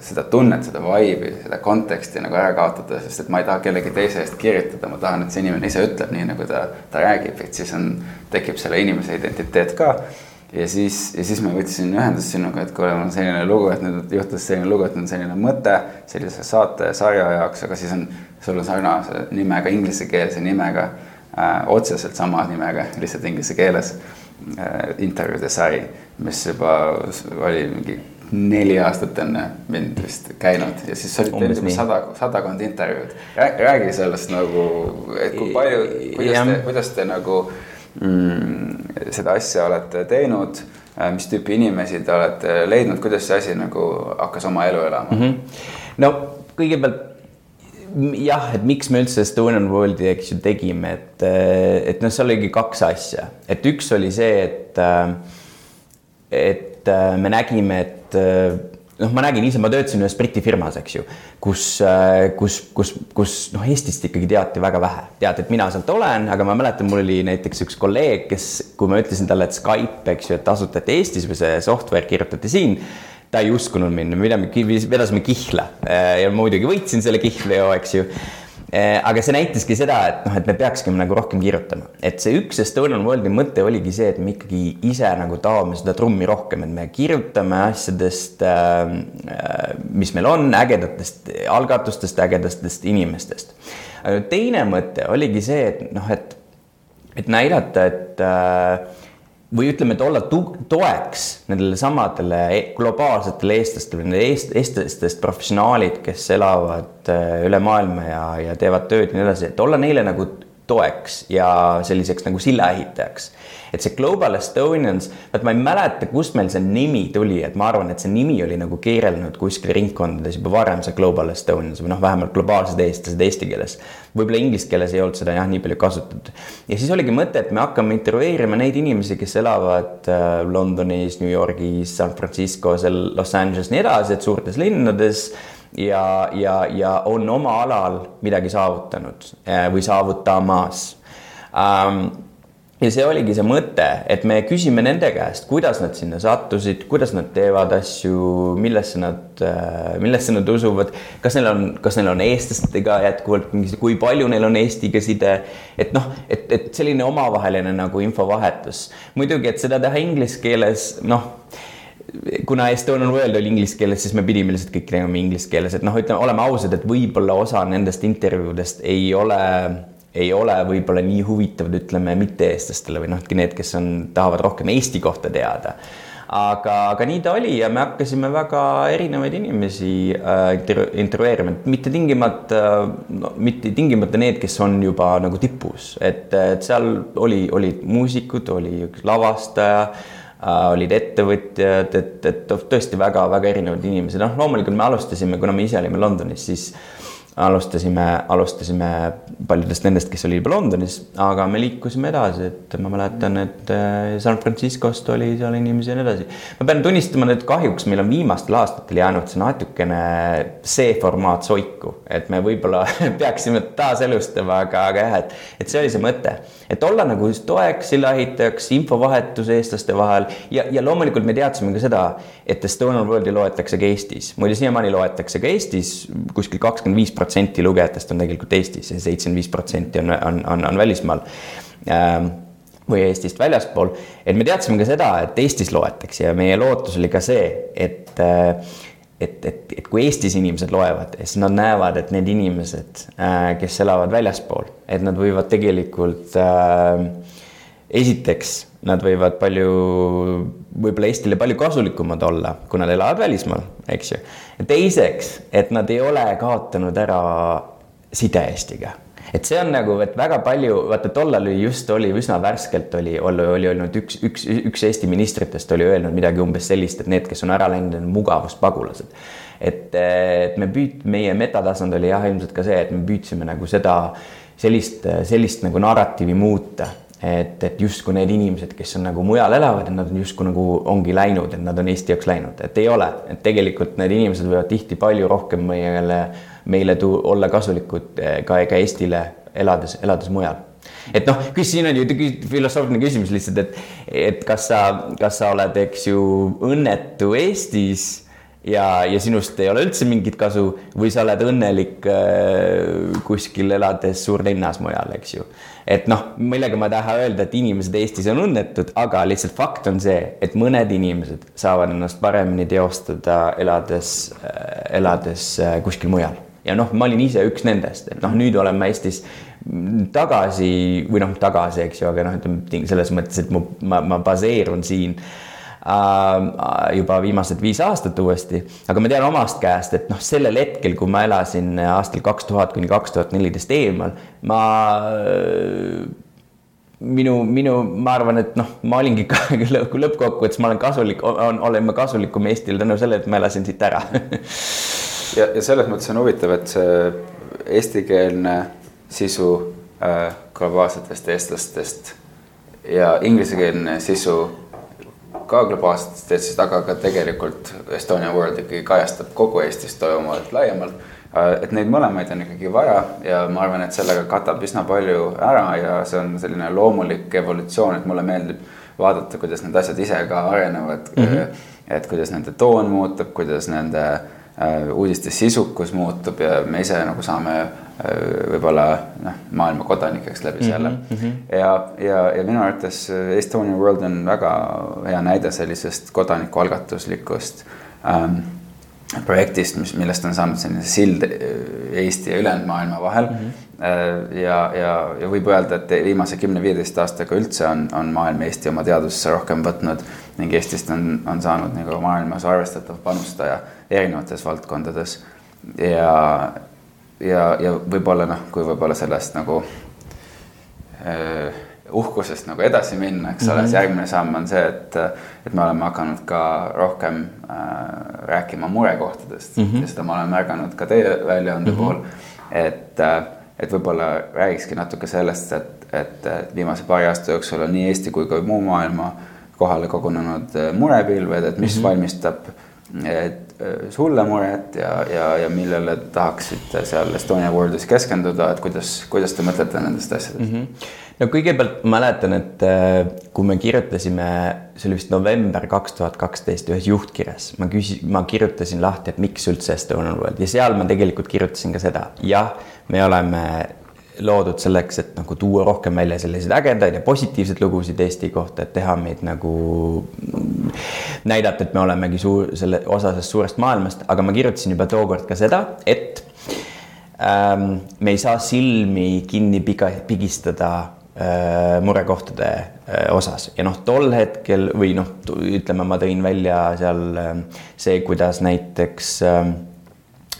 seda tunnet, seda vibe'i, seda konteksti nagu ära kaotada, sest et ma ei taha kellegi teise eest kirjutada, ma tahan, et see inimene ise ütleb nii, nagu ta, ta räägib, et siis on, tekib selle inimese identiteet ka. ja siis, ja siis ma võtsin ühendust sinuga, et kuule, mul on selline lugu, et nüüd juhtus selline lugu, et on selline mõte sellise saate sarja jaoks, aga siis on, sul on sarnase nimega, inglisekeelse nimega äh,, otseselt sama nimega, lihtsalt inglise keeles äh, intervjuude sari, mis juba oli mingi neli aastat enne mind vist käinud ja siis olid teil juba sada, sadakond intervjuud. räägi sellest nagu, et kui palju, kuidas te, kuidas te nagu mm, seda asja olete teinud, äh, mis tüüpi inimesi te olete leidnud, kuidas see asi nagu hakkas oma elu elama mm? -hmm. no kõigepealt jah, et miks me üldse Estonian Worldi, eks ju, tegime, et, et noh, seal oligi kaks asja, et üks oli see, et, et me nägime, et eh, noh, ma nägin ise, ma töötasin ühes Briti firmas, eks ju, kus, eh, kus, kus, kus noh, Eestist ikkagi teati väga vähe, teati, et mina sealt olen, aga ma mäletan, mul oli näiteks üks kolleeg, kes, kui ma ütlesin talle, et Skype, eks ju, et asutati Eestis või see software kirjutati siin ta ei uskunud mind, me vedasime kihla ja muidugi võitsin selle kihlveo, eks ju aga see näitaski seda, et noh, et me peakskime nagu rohkem kirjutama, et see üks Estonian Worldi mõte oligi see, et me ikkagi ise nagu taome seda trummi rohkem, et me kirjutame asjadest, ähm, äh, mis meil on, ägedatest algatustest, ägedatest inimestest. teine mõte oligi see, et noh, et, et näidata, et äh, või ütleme, et olla toeks nendele samadele e-, globaalsetele eestlastele, nende eest-, eestlastest professionaalid, kes elavad äh, üle maailma ja, ja teevad tööd ja nii edasi, et olla neile nagu toeks ja selliseks nagu sillaehitajaks et see Global Estonians, vaat ma ei mäleta, kust meil see nimi tuli, et ma arvan, et see nimi oli nagu keerelnud kuskil ringkondades juba varem, see Global Estonians või noh, vähemalt globaalsed eestlased eesti keeles. võib-olla inglise keeles ei olnud seda jah, nii palju kasutatud. ja siis oligi mõte, et me hakkame intervjueerima neid inimesi, kes elavad äh, Londonis, New Yorgis, San Franciscos, Los Angeles, nii edasi, et suurtes linnades ja, ja, ja on oma alal midagi saavutanud äh, või saavutamas um, ja see oligi see mõte, et me küsime nende käest, kuidas nad sinna sattusid, kuidas nad teevad asju, millesse nad, äh, millesse nad usuvad, kas neil on, kas neil on eestlastega jätkuvalt mingi, kui palju neil on Eestiga side. et noh, et, et selline omavaheline nagu infovahetus. muidugi, et seda teha inglise keeles, noh kuna Estonian World oli inglise keeles, siis me pidime lihtsalt kõik tegema inglise keeles, et noh, ütleme, oleme ausad, et võib-olla osa nendest intervjuudest ei ole ei ole võib-olla nii huvitavad, ütleme, mitte-eestlastele või noh, need, kes on, tahavad rohkem Eesti kohta teada. aga, aga nii ta oli ja me hakkasime väga erinevaid inimesi äh, intervjueerima, mitte tingimata no,, mitte tingimata need, kes on juba nagu tipus, et, et seal oli, olid muusikud, oli üks lavastaja äh, olid ettevõtjad, et, et tõesti väga-väga erinevad inimesed, noh, loomulikult me alustasime, kuna me ise olime Londonis, siis alustasime, alustasime paljudest nendest, kes oli juba Londonis, aga me liikusime edasi, et ma mäletan, et äh, San Franciscost oli seal inimesi ja nii edasi. ma pean tunnistama, et kahjuks meil on viimastel aastatel jäänud see natukene see formaat soiku, et me võib-olla peaksime taaselustama, aga, aga jah, et, et see oli see mõte, et olla nagu toeks, sillaehitajaks, infovahetus eestlaste vahel ja, ja loomulikult me teadsime ka seda, et Estonian Worldi loetakse ka Eestis, muide siiamaani loetakse ka Eestis kuskil kakskümmend viis protsenti protsenti lugejatest on tegelikult Eestis ja seitsekümmend viis protsenti on, on, on, on välismaal ähm, või Eestist väljaspool. et me teadsime ka seda, et Eestis loetakse ja meie lootus oli ka see, et äh, et, et, et kui Eestis inimesed loevad, siis nad näevad, et need inimesed, äh, kes elavad väljaspool, et nad võivad tegelikult äh, esiteks, nad võivad palju, võib-olla Eestile palju kasulikumad olla, kui nad elavad välismaal, eks ju. teiseks, et nad ei ole kaotanud ära side Eestiga et see on nagu, et väga palju, vaata tollal oli just oli üsna värskelt oli, oli, oli olnud üks, üks, üks Eesti ministritest oli öelnud midagi umbes sellist, et need, kes on ära läinud, on mugavuspagulased. et, et me püüd-, meie metatasand oli jah, ilmselt ka see, et me püüdsime nagu seda, sellist, sellist nagu narratiivi muuta et, et justkui need inimesed, kes on nagu mujal elavad, et nad on justkui nagu ongi läinud, et nad on Eesti jaoks läinud, et ei ole, et tegelikult need inimesed võivad tihti palju rohkem meile, meile tu-, olla kasulikud eh, ka, ka Eestile elades, elades mujal. Et noh, kus siin on ju filosoofiline küsimus lihtsalt, et, et kas sa, kas sa oled, eks ju, õnnetu Eestis ja, ja sinust ei ole üldse mingit kasu või sa oled õnnelik äh, kuskil elades suurlinnas mujal, eks ju. et noh, millega ma tahan öelda, et inimesed Eestis on õnnetud, aga lihtsalt fakt on see, et mõned inimesed saavad ennast paremini teostada elades äh,, elades äh, kuskil mujal ja noh, ma olin ise üks nendest, et noh, nüüd olen ma Eestis tagasi või noh, tagasi, eks ju, aga noh, ütleme selles mõttes, et mu, ma, ma baseerun siin Äh, juba viimased viis aastat uuesti, aga ma tean omast käest, et noh, sellel hetkel, kui ma elasin aastal kaks tuhat kuni kaks tuhat neliteist eemal, ma minu, minu, ma arvan, et noh, ma olingi lõppkokkuvõttes, ma olen kasulik, olen ma kasulikum Eestile tänu sellele, et ma elasin siit ära. Ja, ja selles mõttes on huvitav, et see eestikeelne sisu äh, globaalsetest eestlastest ja inglisekeelne sisu ka globaalsetest teedest, aga ka tegelikult Estonia World ikkagi kajastab kogu Eestis toimuvat laiemalt. Äh, et neid mõlemaid on ikkagi vaja ja ma arvan, et sellega katab üsna palju ära ja see on selline loomulik evolutsioon, et mulle meeldib vaadata, kuidas need asjad ise ka arenevad mm. -hmm. et kuidas nende toon muutub, kuidas nende äh, uudiste sisukus muutub ja me ise nagu saame võib-olla noh, maailma kodanikeks läbi mhm, selle mm. -hmm. ja, ja, ja minu arvates Estonia World on väga hea näide sellisest kodanikualgatuslikust ähm, projektist, mis, millest on saanud selline sild Eesti ja ülejäänud maailma vahel mm. -hmm. ja, ja, ja võib öelda, et viimase kümne-viieteist aastaga üldse on, on maailm Eesti oma teadusesse rohkem võtnud ning Eestist on, on saanud nagu maailmas arvestatav panustaja erinevates valdkondades. ja, ja, ja võib-olla noh, kui võib-olla sellest nagu uhkusest nagu edasi minna, eks ole mm -hmm., siis järgmine samm on see, et, et me oleme hakanud ka rohkem äh, rääkima murekohtadest mm -hmm. ja seda ma olen märganud ka teie väljaande mm -hmm. puhul. et, et võib-olla räägikski natuke sellest, et, et viimase paari aasta jooksul on nii Eesti kui ka muu maailma kohale kogunenud murepilved, et mis mm -hmm. valmistab et Äh, sulle muret ja, ja, ja millele tahaksid seal Estonia Worldis keskenduda, et kuidas, kuidas te mõtlete nendest asjadest mm? -hmm. no kõigepealt mäletan, et äh, kui me kirjutasime, see oli vist november kaks tuhat kaksteist ühes juhtkirjas, ma küsin, ma kirjutasin lahti, et miks üldse Estonian World ja seal ma tegelikult kirjutasin ka seda, jah, me oleme loodud selleks, et nagu tuua rohkem välja selliseid ägedaid ja positiivseid lugusid Eesti kohta, et teha meid nagu, näidata, et me olemegi suur, selle osa sellest suurest maailmast, aga ma kirjutasin juba tookord ka seda, et ähm, me ei saa silmi kinni piga, pigistada äh, murekohtade äh, osas. Ja noh, tol hetkel või noh, ütleme, ma tõin välja seal äh, see, kuidas näiteks äh,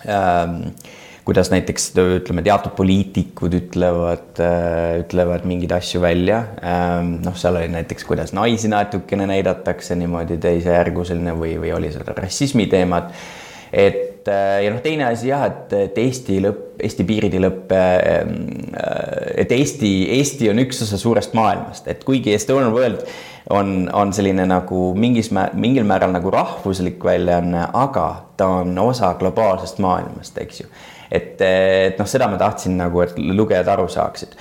äh, kuidas näiteks ütleme, teatud poliitikud ütlevad, äh, ütlevad mingeid asju välja. Ähm, noh, seal oli näiteks, kuidas naisi natukene näidatakse niimoodi teisejärguseline või, või oli seal rassismi teemad. et äh, ja noh, teine asi jah, et, et Eesti lõpp, Eesti piirid ei lõppe. Äh, et Eesti, Eesti on üks osa suurest maailmast, et kuigi Estonian World on, on selline nagu mingis, mingil määral nagu rahvuslik väljaanne, aga ta on osa globaalsest maailmast, eks ju et, et noh, seda ma tahtsin nagu, et lugejad aru saaksid.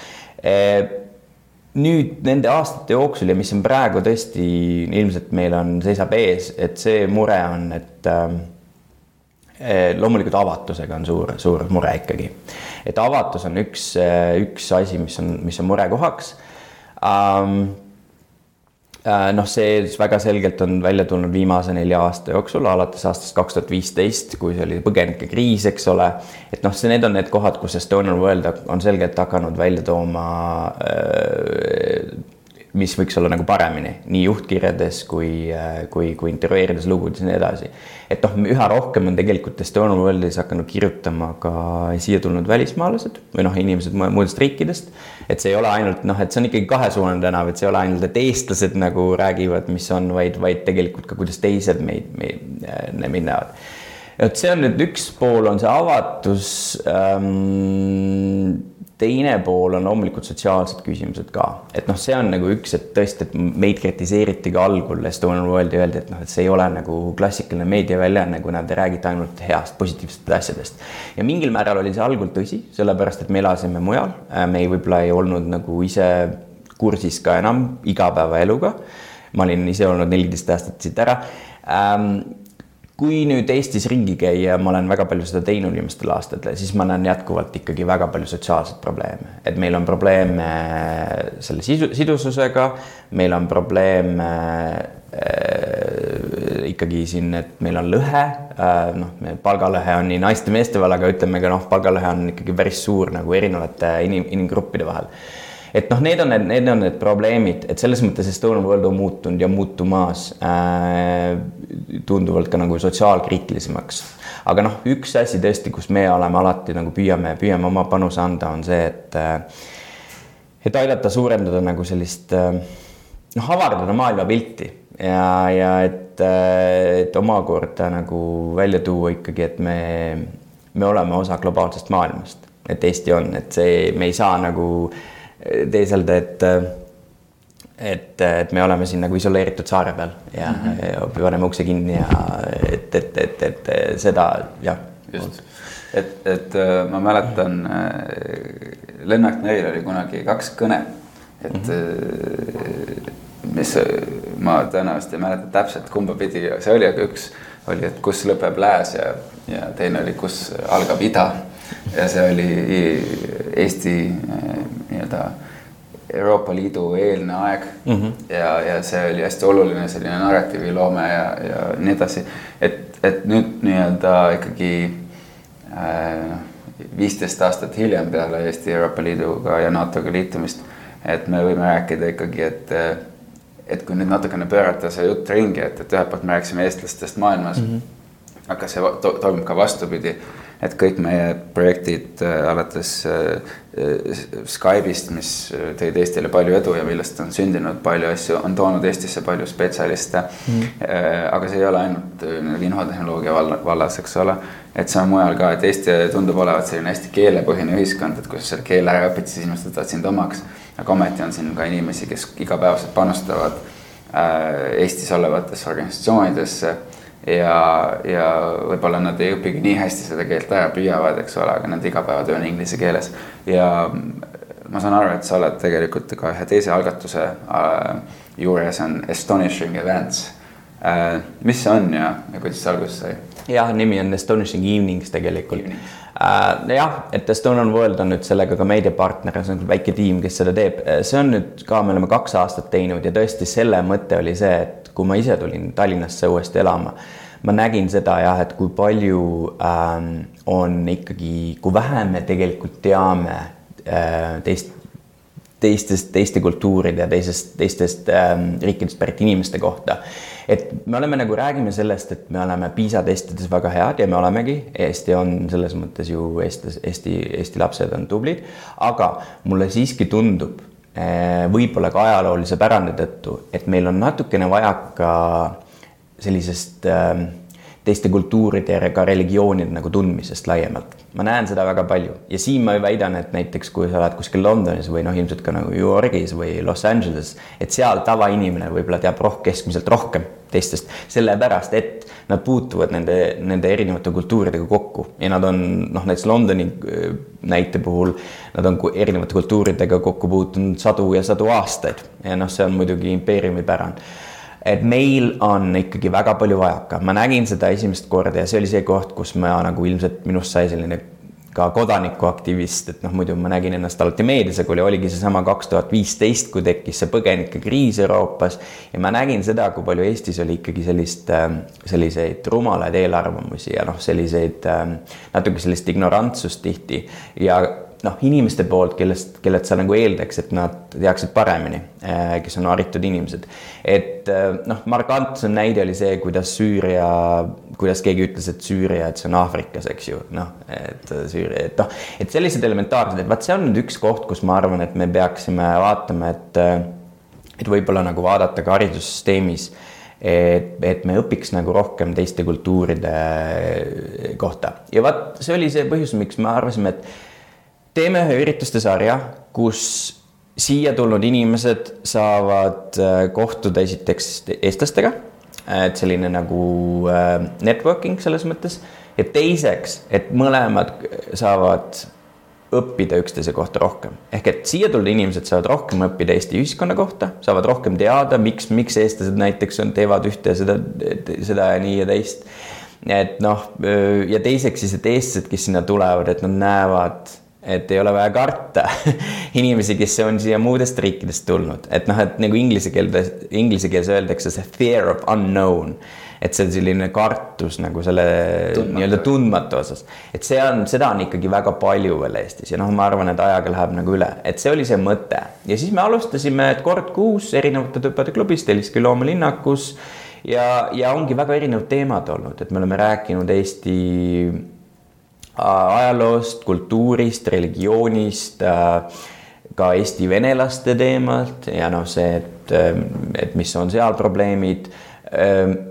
nüüd nende aastate jooksul ja mis on praegu tõesti ilmselt meil on, seisab ees, et see mure on, et äh, loomulikult avatusega on suur, suur mure ikkagi. et avatus on üks, üks asi, mis on, mis on murekohaks um, Äh, noh, see väga selgelt on välja tulnud viimase nelja aasta jooksul, alates aastast kaks tuhat viisteist, kui see oli põgenikekriis, eks ole. et noh, see, need on need kohad, kus Estonian World on selgelt hakanud välja tooma äh, mis võiks olla nagu paremini nii juhtkirjades kui, äh, kui, kui intervjueerides lugudes ja nii edasi. et noh, üha rohkem on tegelikult Estonian Worldis hakanud kirjutama ka siia tulnud välismaalased või noh, inimesed muudest riikidest. et see ei ole ainult noh, et see on ikkagi kahesuunaline tänav, et see ei ole ainult, et eestlased nagu räägivad, mis on, vaid, vaid tegelikult ka, kuidas teised meid, meid, meid näevad et see on nüüd üks pool, on see avatus ähm, teine pool on loomulikult sotsiaalsed küsimused ka, et noh, see on nagu üks, et tõesti, et meid kritiseeriti ka algul Estonian Worldi öeldi, et noh, et see ei ole nagu klassikaline meediaväljaanne, kuna te räägite ainult heast, positiivsetest asjadest. ja mingil määral oli see algul tõsi, sellepärast et me elasime mujal, me ei, võib-olla ei olnud nagu ise kursis ka enam igapäevaeluga. ma olin ise olnud neliteist aastat siit ära ähm, kui nüüd Eestis ringi käia, ma olen väga palju seda teinud viimastel aastatel, siis ma näen jätkuvalt ikkagi väga palju sotsiaalseid probleeme, et meil on probleeme selle sisu, sidususega, meil on probleeme äh, ikkagi siin, et meil on lõhe äh,, noh, palgalõhe on nii naiste-meeste vahel, aga ütleme ka noh, palgalõhe on ikkagi päris suur nagu erinevate inim, inimgruppide vahel et noh, need on need, need on need probleemid, et selles mõttes Estonian World on muutunud ja muutumas äh, tunduvalt ka nagu sotsiaalkriitilisemaks. aga noh, üks asi tõesti, kus me oleme alati nagu püüame, püüame oma panuse anda, on see, et äh, et aidata suurendada nagu sellist äh, noh, avardada maailmapilti ja, ja et, äh, et omakorda nagu välja tuua ikkagi, et me, me oleme osa globaalsest maailmast, et Eesti on, et see, me ei saa nagu äh, teeselda, et et, et me oleme siin nagu isoleeritud saare peal ja, mm -hmm. ja paneme ukse kinni ja et, et, et, et seda jah. just, et, et äh, ma mäletan äh, Lennart Meril oli kunagi kaks kõnet, et mm -hmm. mis ma tõenäoliselt ei mäleta täpselt, kumba pidi see oli, aga üks oli, et kus lõpeb lääs ja, ja teine oli, kus algab ida. Ja see oli Eesti nii-öelda Euroopa Liidu eelne aeg mm. -hmm. ja, ja see oli hästi oluline selline narratiiviloome ja, ja nii edasi. et, et nüüd nii-öelda ikkagi äh, viisteist äh, aastat hiljem peale Eesti Euroopa Liiduga ja NATO-ga liitumist, et me võime rääkida ikkagi, et et kui nüüd natukene pöörata see jutt ringi, et, et ühelt poolt me rääkisime eestlastest maailmas mm, -hmm. aga see to toimub ka vastupidi et kõik meie projektid äh, alates äh, Skype'ist, mis tõid Eestile palju edu ja millest on sündinud palju asju, on toonud Eestisse palju spetsialiste. Mm.. aga see ei ole ainult infotehnoloogia vallas, eks ole, et see on mujal ka, et Eesti tundub olevat selline hästi keelepõhine ühiskond, et kui sa selle keele ära õpid, siis inimesed võtavad sind omaks. aga ometi on siin ka inimesi, kes igapäevaselt panustavad Eestis olevatesse organisatsioonidesse ja, ja võib-olla nad ei õpigi nii hästi seda keelt ära, püüavad, eks ole, aga nende igapäevatöö on inglise keeles. ja ma saan aru, et sa oled tegelikult ka ühe teise algatuse äh, juures on Astonishing Events äh,. mis see on ja, ja kuidas see alguse sai? jah, nimi on Astonishing Evenings tegelikult Evening. Uh, jah, et Estonian World on nüüd sellega ka meediapartner, see on väike tiim, kes seda teeb, see on nüüd ka, me oleme kaks aastat teinud ja tõesti selle mõte oli see, et kui ma ise tulin Tallinnasse uuesti elama, ma nägin seda jah, et kui palju ähm, on ikkagi, kui vähe me tegelikult teame äh, teist, teistest, teiste kultuuride ja teisest, teistest ähm, riikidest pärit inimeste kohta. et me oleme nagu, räägime sellest, et me oleme PISA testides väga head ja me olemegi, Eesti on selles mõttes ju Eestis, Eesti, Eesti lapsed on tublid, aga mulle siiski tundub võib-olla ka ajaloolise pärandi tõttu, et meil on natukene vajaka sellisest ähm, teiste kultuuride ja ka religioonide nagu tundmisest laiemalt. ma näen seda väga palju ja siin ma väidan, et näiteks kui sa oled kuskil Londonis või noh, ilmselt ka nagu New Yorgis või Los Angeles, et seal tavainimene võib-olla teab roh-, keskmiselt rohkem teistest, sellepärast et nad puutuvad nende, nende erinevate kultuuridega kokku. Ja nad on noh, näiteks Londoni äh, näite puhul, nad on erinevate kultuuridega kokku puutunud sadu ja sadu aastaid. Ja noh, see on muidugi impeeriumi pärand. Et meil on ikkagi väga palju vajaka, ma nägin seda esimest korda ja see oli see koht, kus ma nagu ilmselt minust sai selline ka kodanikuaktivist, et noh, muidu ma nägin ennast alati meedias, aga oli, oligi seesama kaks tuhat viisteist, kui tekkis see põgenikekriis Euroopas ja ma nägin seda, kui palju Eestis oli ikkagi sellist, ähm, selliseid rumalaid eelarvamusi ja noh, selliseid ähm, natuke sellist ignorantsust tihti ja noh, inimeste poolt, kellest, kellelt sa nagu eeldaks, et nad teaksid paremini, äh, kes on haritud inimesed. et äh, noh, markantsem näide oli see, kuidas Süüria, kuidas keegi ütles, et Süüria, et see on Aafrikas, eks ju, noh, et Süüria, et noh, et sellised elementaarsed, et vaat see on nüüd üks koht, kus ma arvan, et me peaksime vaatama, et äh, et võib-olla nagu vaadata ka haridussüsteemis et, et me õpiks nagu rohkem teiste kultuuride kohta. Ja vaat see oli see põhjus, miks me arvasime, et teeme ühe ürituste sarja, kus siia tulnud inimesed saavad äh, kohtuda esiteks eestlastega, et selline nagu äh, networking selles mõttes ja teiseks, et mõlemad saavad õppida üksteise kohta rohkem. ehk et siia tulnud inimesed saavad rohkem õppida Eesti ühiskonna kohta, saavad rohkem teada, miks, miks eestlased näiteks on, teevad ühte seda, seda ja nii ja teist. et noh, ja teiseks siis, et eestlased, kes sinna tulevad, et nad näevad et ei ole vaja karta inimesi, kes on siia muudest riikidest tulnud, et noh, et nagu inglise keeles, inglise keeles öeldakse see fear of unknown. et see on selline kartus nagu selle nii-öelda tundmatu osas, et see on, seda on ikkagi väga palju veel Eestis ja noh, ma arvan, et ajaga läheb nagu üle, et see oli see mõte. Ja siis me alustasime, et kord kuus erinevate tüpade klubis Telliski loomalinnakus ja, ja ongi väga erinevad teemad olnud, et me oleme rääkinud Eesti ajaloost, kultuurist, religioonist, äh, ka Eesti venelaste teemalt ja noh, see, et, ähm, et mis on seal probleemid.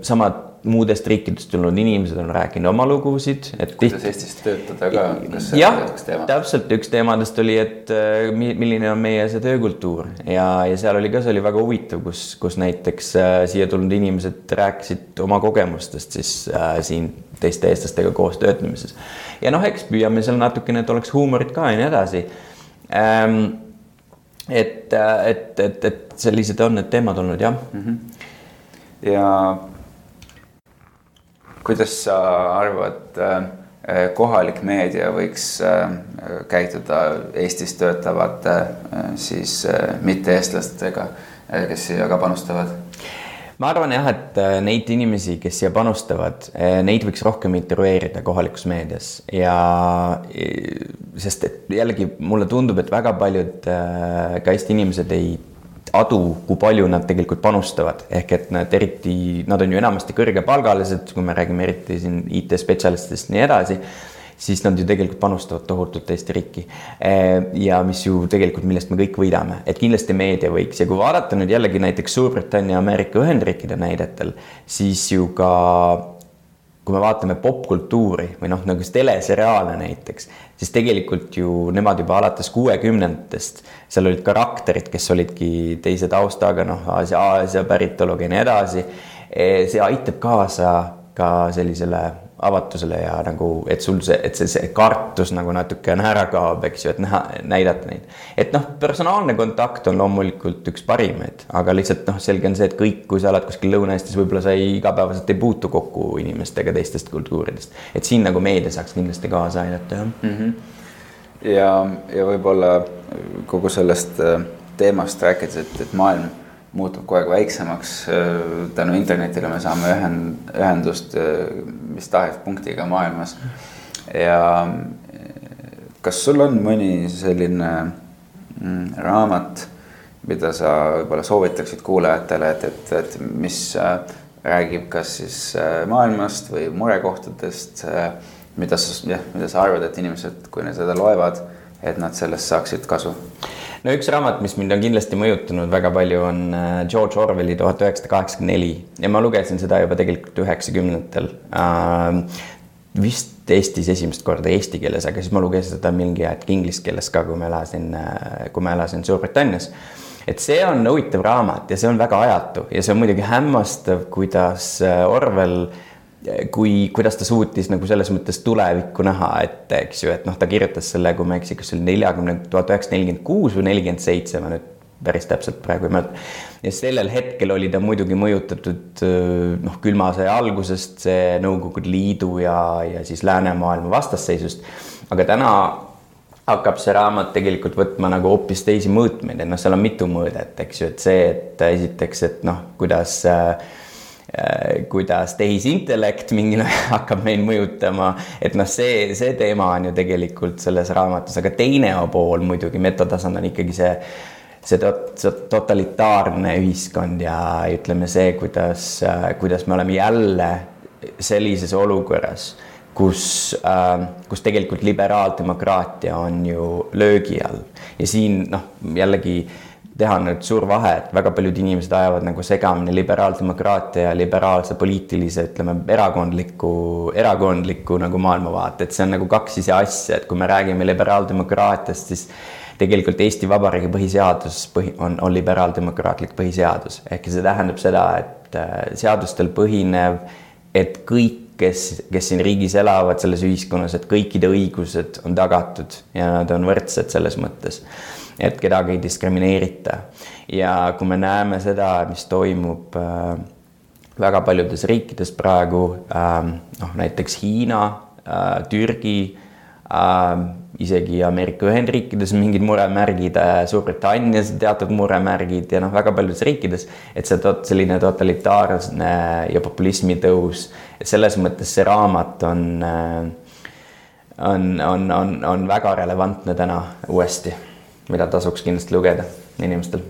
Samad muudest riikidest tulnud inimesed on rääkinud oma lugusid, et. kuidas tiht... Eestis töötada ka? jah, täpselt üks teemadest oli, et äh, milline on meie see töökultuur ja, ja seal oli ka, see oli väga huvitav, kus, kus näiteks äh, siia tulnud inimesed rääkisid oma kogemustest siis äh, siin teiste eestlastega koos töötamises. ja noh, eks püüame seal natukene, et oleks huumorit ka ja nii edasi ähm,. et, et, et, et sellised on need teemad olnud jah mm. -hmm. ja kuidas sa arvad, äh, kohalik meedia võiks äh, käituda Eestis töötavate äh, siis mitte-eestlastega, kes siia ka panustavad? ma arvan jah, et neid inimesi, kes siia panustavad, neid võiks rohkem intervjueerida kohalikus meedias ja sest et jällegi mulle tundub, et väga paljud ka Eesti inimesed ei adu, kui palju nad tegelikult panustavad, ehk et nad eriti, nad on ju enamasti kõrgepalgalised, kui me räägime eriti siin IT-spetsialistidest, nii edasi. siis nad ju tegelikult panustavad tohutult Eesti riiki. ja mis ju tegelikult, millest me kõik võidame, et kindlasti meedia võiks ja kui vaadata nüüd jällegi näiteks Suurbritannia, Ameerika Ühendriikide näidetel, siis ju ka kui me vaatame popkultuuri või noh, nagu teleseriaale näiteks, siis tegelikult ju nemad juba alates kuuekümnendatest, seal olid karakterid, kes olidki teise taustaga, noh, Aasia, Aasia päritoluga ja nii edasi. see aitab kaasa ka sellisele avatusele ja nagu, et sul see, et see, see kartus nagu natukene ära kaob, eks ju, et näha, näidata neid. et noh, personaalne kontakt on loomulikult üks parimaid, aga lihtsalt noh, selge on see, et kõik, kui sa oled kuskil Lõuna-Eestis, võib-olla sa ei igapäevaselt ei puutu kokku inimestega teistest kultuuridest. et siin nagu meedia saaks kindlasti kaasa aidata, jah mm. -hmm. ja, ja võib-olla kogu sellest äh, teemast rääkides, et, et maailm muutub kogu aeg väiksemaks. tänu internetile me saame ühend, ühendust mis tahes punktiga maailmas. ja kas sul on mõni selline mm, raamat, mida sa võib-olla soovitaksid kuulajatele, et, et, et mis äh, räägib kas siis äh, maailmast või murekohtadest, äh, mida sa, jah, mida sa arvad, et inimesed, kui nad seda loevad, et nad sellest saaksid kasu. No üks raamat, mis mind on kindlasti mõjutanud väga palju, on äh, George Orwelli tuhat üheksasada kaheksakümmend neli. Ja ma lugesin seda juba tegelikult üheksakümnendatel. Äh,. vist Eestis esimest korda eesti keeles, aga siis ma lugesin seda mingi hetk inglise keeles ka, kui ma elasin, äh, kui ma elasin Suurbritannias. Et see on huvitav raamat ja see on väga ajatu ja see on muidugi hämmastav, kuidas äh, Orwell kui, kuidas ta suutis nagu selles mõttes tulevikku näha, et eks ju, et noh, ta kirjutas selle, kui ma ei eksi, kas see oli neljakümne, tuhat üheksasada nelikümmend kuus või nelikümmend seitse, ma nüüd päris täpselt praegu ei mäleta. ja sellel hetkel oli ta muidugi mõjutatud noh, külma sõja algusest, see Nõukogude Liidu ja, ja siis läänemaailma vastasseisust. aga täna hakkab see raamat tegelikult võtma nagu hoopis teisi mõõtmeid, et noh, seal on mitu mõõdet, eks ju, et see, et esiteks, et noh, kuidas äh, kuidas tehisintellekt mingil hakkab meid mõjutama, et noh, see, see teema on ju tegelikult selles raamatus, aga teine pool muidugi, metatasand on ikkagi see, see tot-, totalitaarne ühiskond ja ütleme see, kuidas, kuidas me oleme jälle sellises olukorras, kus äh,, kus tegelikult liberaaldemokraatia on ju löögi all. Ja siin noh, jällegi äh, teha nüüd suur vahe, et väga paljud inimesed ajavad nagu segamini liberaaldemokraatia ja liberaalse poliitilise, ütleme, erakondliku, erakondliku nagu maailmavaate, et see on nagu kaks ise asja, et kui me räägime liberaaldemokraatiast, siis tegelikult Eesti Vabariigi põhiseadus põhi, on, on liberaaldemokraatlik põhiseadus, ehk see tähendab seda, et äh, seadustel põhinev, et kõik, kes, kes siin riigis elavad, selles ühiskonnas, et kõikide õigused on tagatud ja nad on võrdsed selles mõttes et kedagi ei diskrimineerita. ja kui me näeme seda, mis toimub äh, väga paljudes riikides praegu äh,, noh näiteks Hiina äh,, Türgi äh,, isegi Ameerika Ühendriikides mingid muremärgid äh,, Suurbritannias teatud muremärgid ja noh, väga paljudes riikides, et see tot, selline totalitaarne ja populismi tõus, selles mõttes see raamat on on, on, on, on väga relevantne täna uuesti mida tasuks kindlasti lugeda inimestel.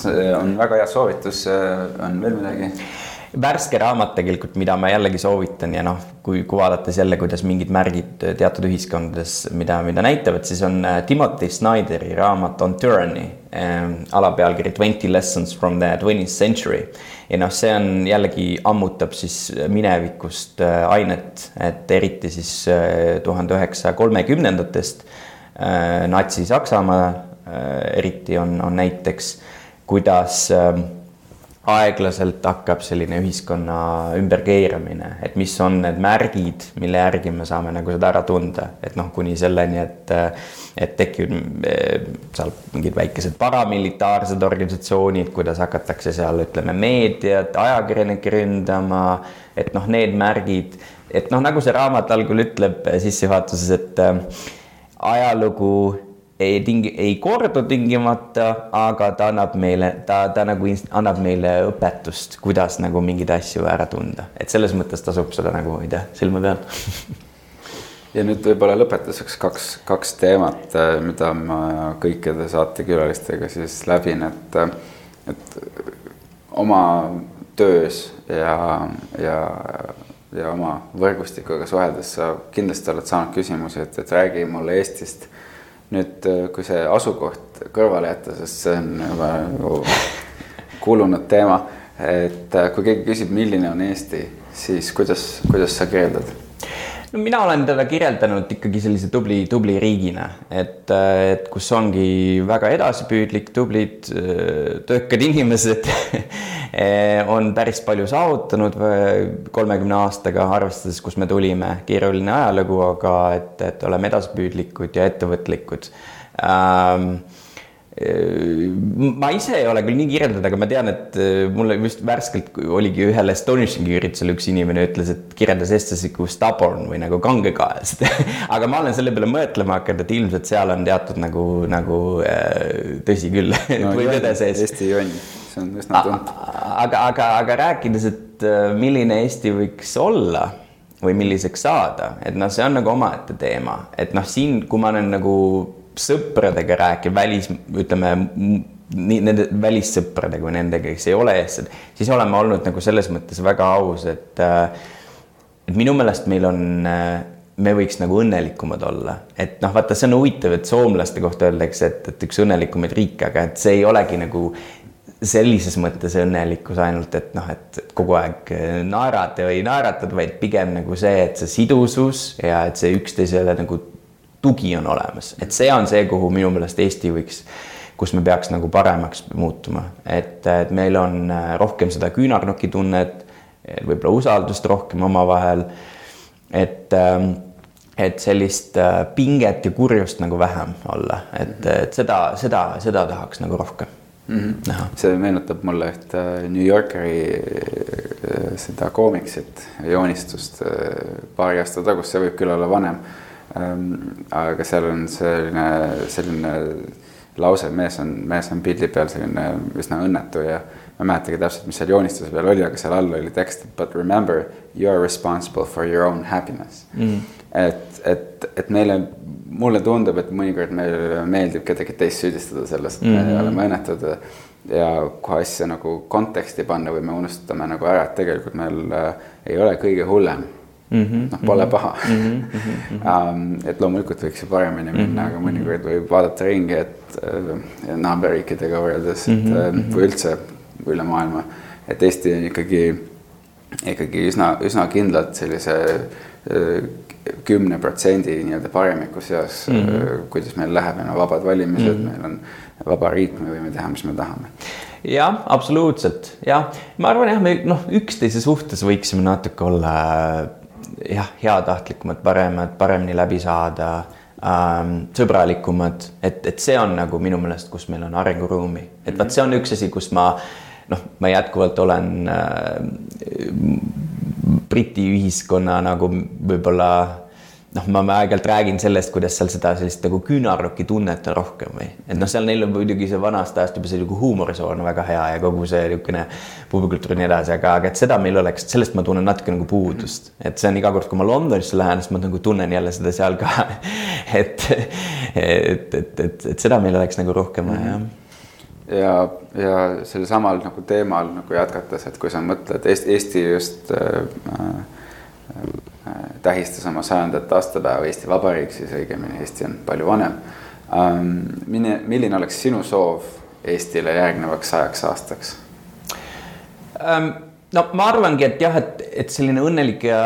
see on väga hea soovitus, on veel midagi? värske raamat tegelikult, mida ma jällegi soovitan ja noh, kui, kui vaadates jälle, kuidas mingid märgid teatud ühiskondades, mida, mida näitavad, siis on äh, Timothy Snyderi raamat On Tyranny äh,, alapealkiri Twenty lessons from the twentieth century. ja noh, see on jällegi ammutab siis minevikust äh, ainet, et eriti siis äh, tuhande üheksasaja kolmekümnendatest Natsi-Saksamaa äh, eriti on, on näiteks, kuidas ähm, aeglaselt hakkab selline ühiskonna ümberkeeramine, et mis on need märgid, mille järgi me saame nagu seda ära tunda, et noh, kuni selleni, et äh, et tekivad seal mingid väikesed paramilitaarsed organisatsioonid, kuidas hakatakse seal, ütleme, meediat, ajakirjanikke ründama, et noh, need märgid, et noh, nagu see raamat algul ütleb sissejuhatuses, et ajalugu ei tingi, ei kordu tingimata, aga ta annab meile, ta, ta nagu annab meile õpetust, kuidas nagu mingeid asju ära tunda, et selles mõttes tasub seda nagu hoida silma peal. Ja nüüd võib-olla lõpetuseks kaks, kaks teemat, mida ma kõikide saatekülalistega siis läbin, et, et oma töös ja, ja ja oma võrgustikuga suheldes sa kindlasti oled saanud küsimusi, et, et räägi mulle Eestist. nüüd, kui see asukoht kõrvale jätta, sest see on juba kulunud teema, et kui keegi küsib, milline on Eesti, siis kuidas, kuidas sa kirjeldad? No mina olen teda kirjeldanud ikkagi sellise tubli, tubli riigina, et, et kus ongi väga edasipüüdlik, tublid, töökad inimesed on päris palju saavutanud kolmekümne aastaga, arvestades, kust me tulime, keeruline ajalugu, aga et, et oleme edasipüüdlikud ja ettevõtlikud. Ähm, ma ise ei ole küll nii kirjeldada, aga ma tean, et äh, mulle just värskelt oligi ühel Astonishing'i üritusel üks inimene ütles, et kirjeldas eestlasi kui stubborn või nagu kangekaelsed aga ma olen selle peale mõtlema hakanud, et ilmselt seal on teatud nagu, nagu äh, tõsi küll no, või tõde sees. Eesti jonn, see on üsna tuntud. aga, aga, aga rääkides, et äh, milline Eesti võiks olla või milliseks saada, et noh, see on nagu omaette teema, et noh, siin, kui ma olen nagu sõpradega rääkida, välis, ütleme nii nende välissõpradega või nendega, kes ei ole eestlased, siis oleme olnud nagu selles mõttes väga aus, et äh, et minu meelest meil on, äh, me võiks nagu õnnelikumad olla, et noh, vaata, see on huvitav, et soomlaste kohta öeldakse, et, et üks õnnelikumaid riike, aga et see ei olegi nagu sellises mõttes õnnelikkus ainult, et noh, et kogu aeg äh, naerata või naeratad, vaid pigem nagu see, et see sidusus ja et see üksteisele nagu tugi on olemas, et see on see, kuhu minu meelest Eesti võiks, kus me peaks nagu paremaks muutuma, et, et meil on äh, rohkem seda küünarnuki tunnet, võib-olla usaldust rohkem omavahel. et, ähm, et sellist äh, pinget ja kurjust nagu vähem olla, et, et seda, seda, seda tahaks nagu rohkem mm -hmm. näha. see meenutab mulle ühte New Yorkeri äh, seda koomiksit, joonistust paari aasta tagust, see võib küll olla vanem aga seal on selline, selline lause, mees on, mees on pildi peal selline üsna õnnetu ja ma ei mäletagi täpselt, mis seal joonistuse peal oli, aga seal all oli tekst, but remember you are responsible for your own happiness mm.. et, et, et meile, mulle tundub, et mõnikord meile meeldib kedagi teist süüdistada selles, et mm -hmm. me oleme õnnetud ja kui asja nagu konteksti panna või me unustame nagu ära, et tegelikult meil äh, ei ole kõige hullem Mm -hmm, noh, pole paha mm. -hmm. um, et loomulikult võiks ju paremini minna mm, -hmm. aga mõnikord võib vaadata ringi, et uh, naaberriikidega võrreldes, et mm -hmm. või üldse üle maailma, et Eesti on ikkagi, ikkagi üsna, üsna kindlalt sellise uh, kümne protsendi nii-öelda paremiku seas mm, -hmm. kuidas meil läheb, meil on vabad valimised mm, -hmm. meil on vaba riik, me võime teha, mis me tahame jah, absoluutselt jah, ma arvan jah, me noh, üksteise suhtes võiksime natuke olla jah, heatahtlikumad, paremad, paremini läbi saada ähm,, sõbralikumad, et, et see on nagu minu meelest, kus meil on arenguruumi, et vot see on üks asi, kus ma noh, ma jätkuvalt olen äh, Briti ühiskonna nagu võib-olla noh, ma aeg-ajalt räägin sellest, kuidas seal seda sellist nagu küünarnuki tunnet on rohkem või. Et noh, seal neil on muidugi see vanast ajast juba see nagu huumorisoon väga hea ja kogu see niisugune puubikultuur ja nii edasi, aga, aga et seda meil oleks, sellest ma tunnen natuke nagu puudust, et see on iga kord, kui ma Londonisse lähen, siis ma nagu tunnen jälle seda seal ka. Et, et, et, et, et seda meil oleks nagu rohkem vaja mm -hmm. ja, ja sel samal nagu teemal nagu jätkates, et kui sa mõtled Eesti, Eesti just äh, tähistas oma sajandat aastapäeva Eesti Vabariik, siis õigemini Eesti on palju vanem. Ähm, milline, milline oleks sinu soov Eestile järgnevaks sajaks aastaks? Ähm, no ma arvangi, et jah, et, et selline õnnelik ja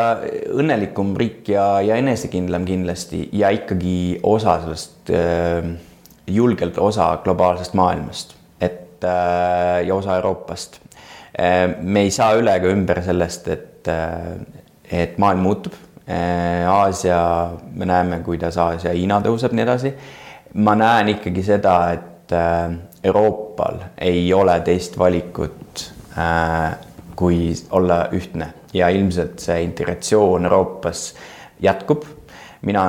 õnnelikum riik ja, ja enesekindlam kindlasti ja ikkagi osa sellest äh, julgelt osa globaalsest maailmast, et äh, ja osa Euroopast äh,. me ei saa üle ega ümber sellest, et äh,, et maailm muutub Äh, Aasia, me näeme, kuidas Aasia Hiina tõuseb, nii edasi. ma näen ikkagi seda, et äh, Euroopal ei ole teist valikut äh, kui olla ühtne ja ilmselt see integratsioon Euroopas jätkub. mina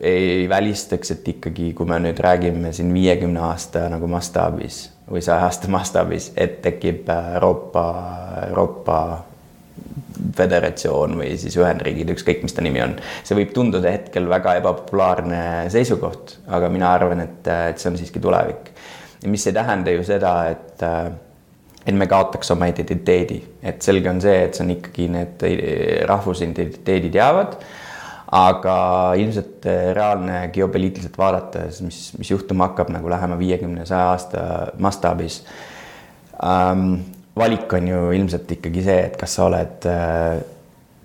ei välistaks, et ikkagi, kui me nüüd räägime siin viiekümne aasta nagu mastaabis või saja aasta mastaabis, et tekib Euroopa, Euroopa föderatsioon või siis Ühendriigid, ükskõik, mis ta nimi on. see võib tunduda hetkel väga ebapopulaarne seisukoht, aga mina arvan, et, et see on siiski tulevik. mis ei tähenda ju seda, et, et me kaotaks oma identiteedi, et selge on see, et see on ikkagi need rahvusidentiteedid jäävad aga ilmselt reaalne geopoliitiliselt vaadates, mis, mis juhtuma hakkab nagu lähema viiekümne, saja aasta mastaabis ähm,. Valik on ju ilmselt ikkagi see, et kas sa oled äh,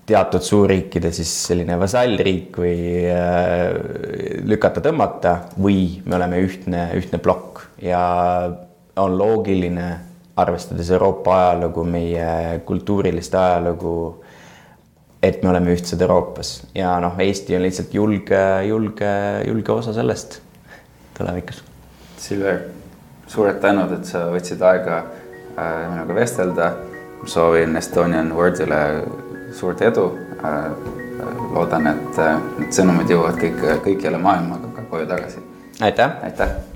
teatud suurriikide siis selline vasallriik või äh, lükata-tõmmata või me oleme ühtne, ühtne plokk ja on loogiline, arvestades Euroopa ajalugu, meie kultuurilist ajalugu et me oleme ühtsed Euroopas ja noh, Eesti on lihtsalt julge, julge, julge osa sellest tulevikus. Silver, suured tänud, et sa võtsid aega minuga vestelda. soovin Estonian Wordile suurt edu äh,. loodan, et äh, need sõnumid jõuavad kõik kõikjale maailma koju tagasi. aitäh. aitäh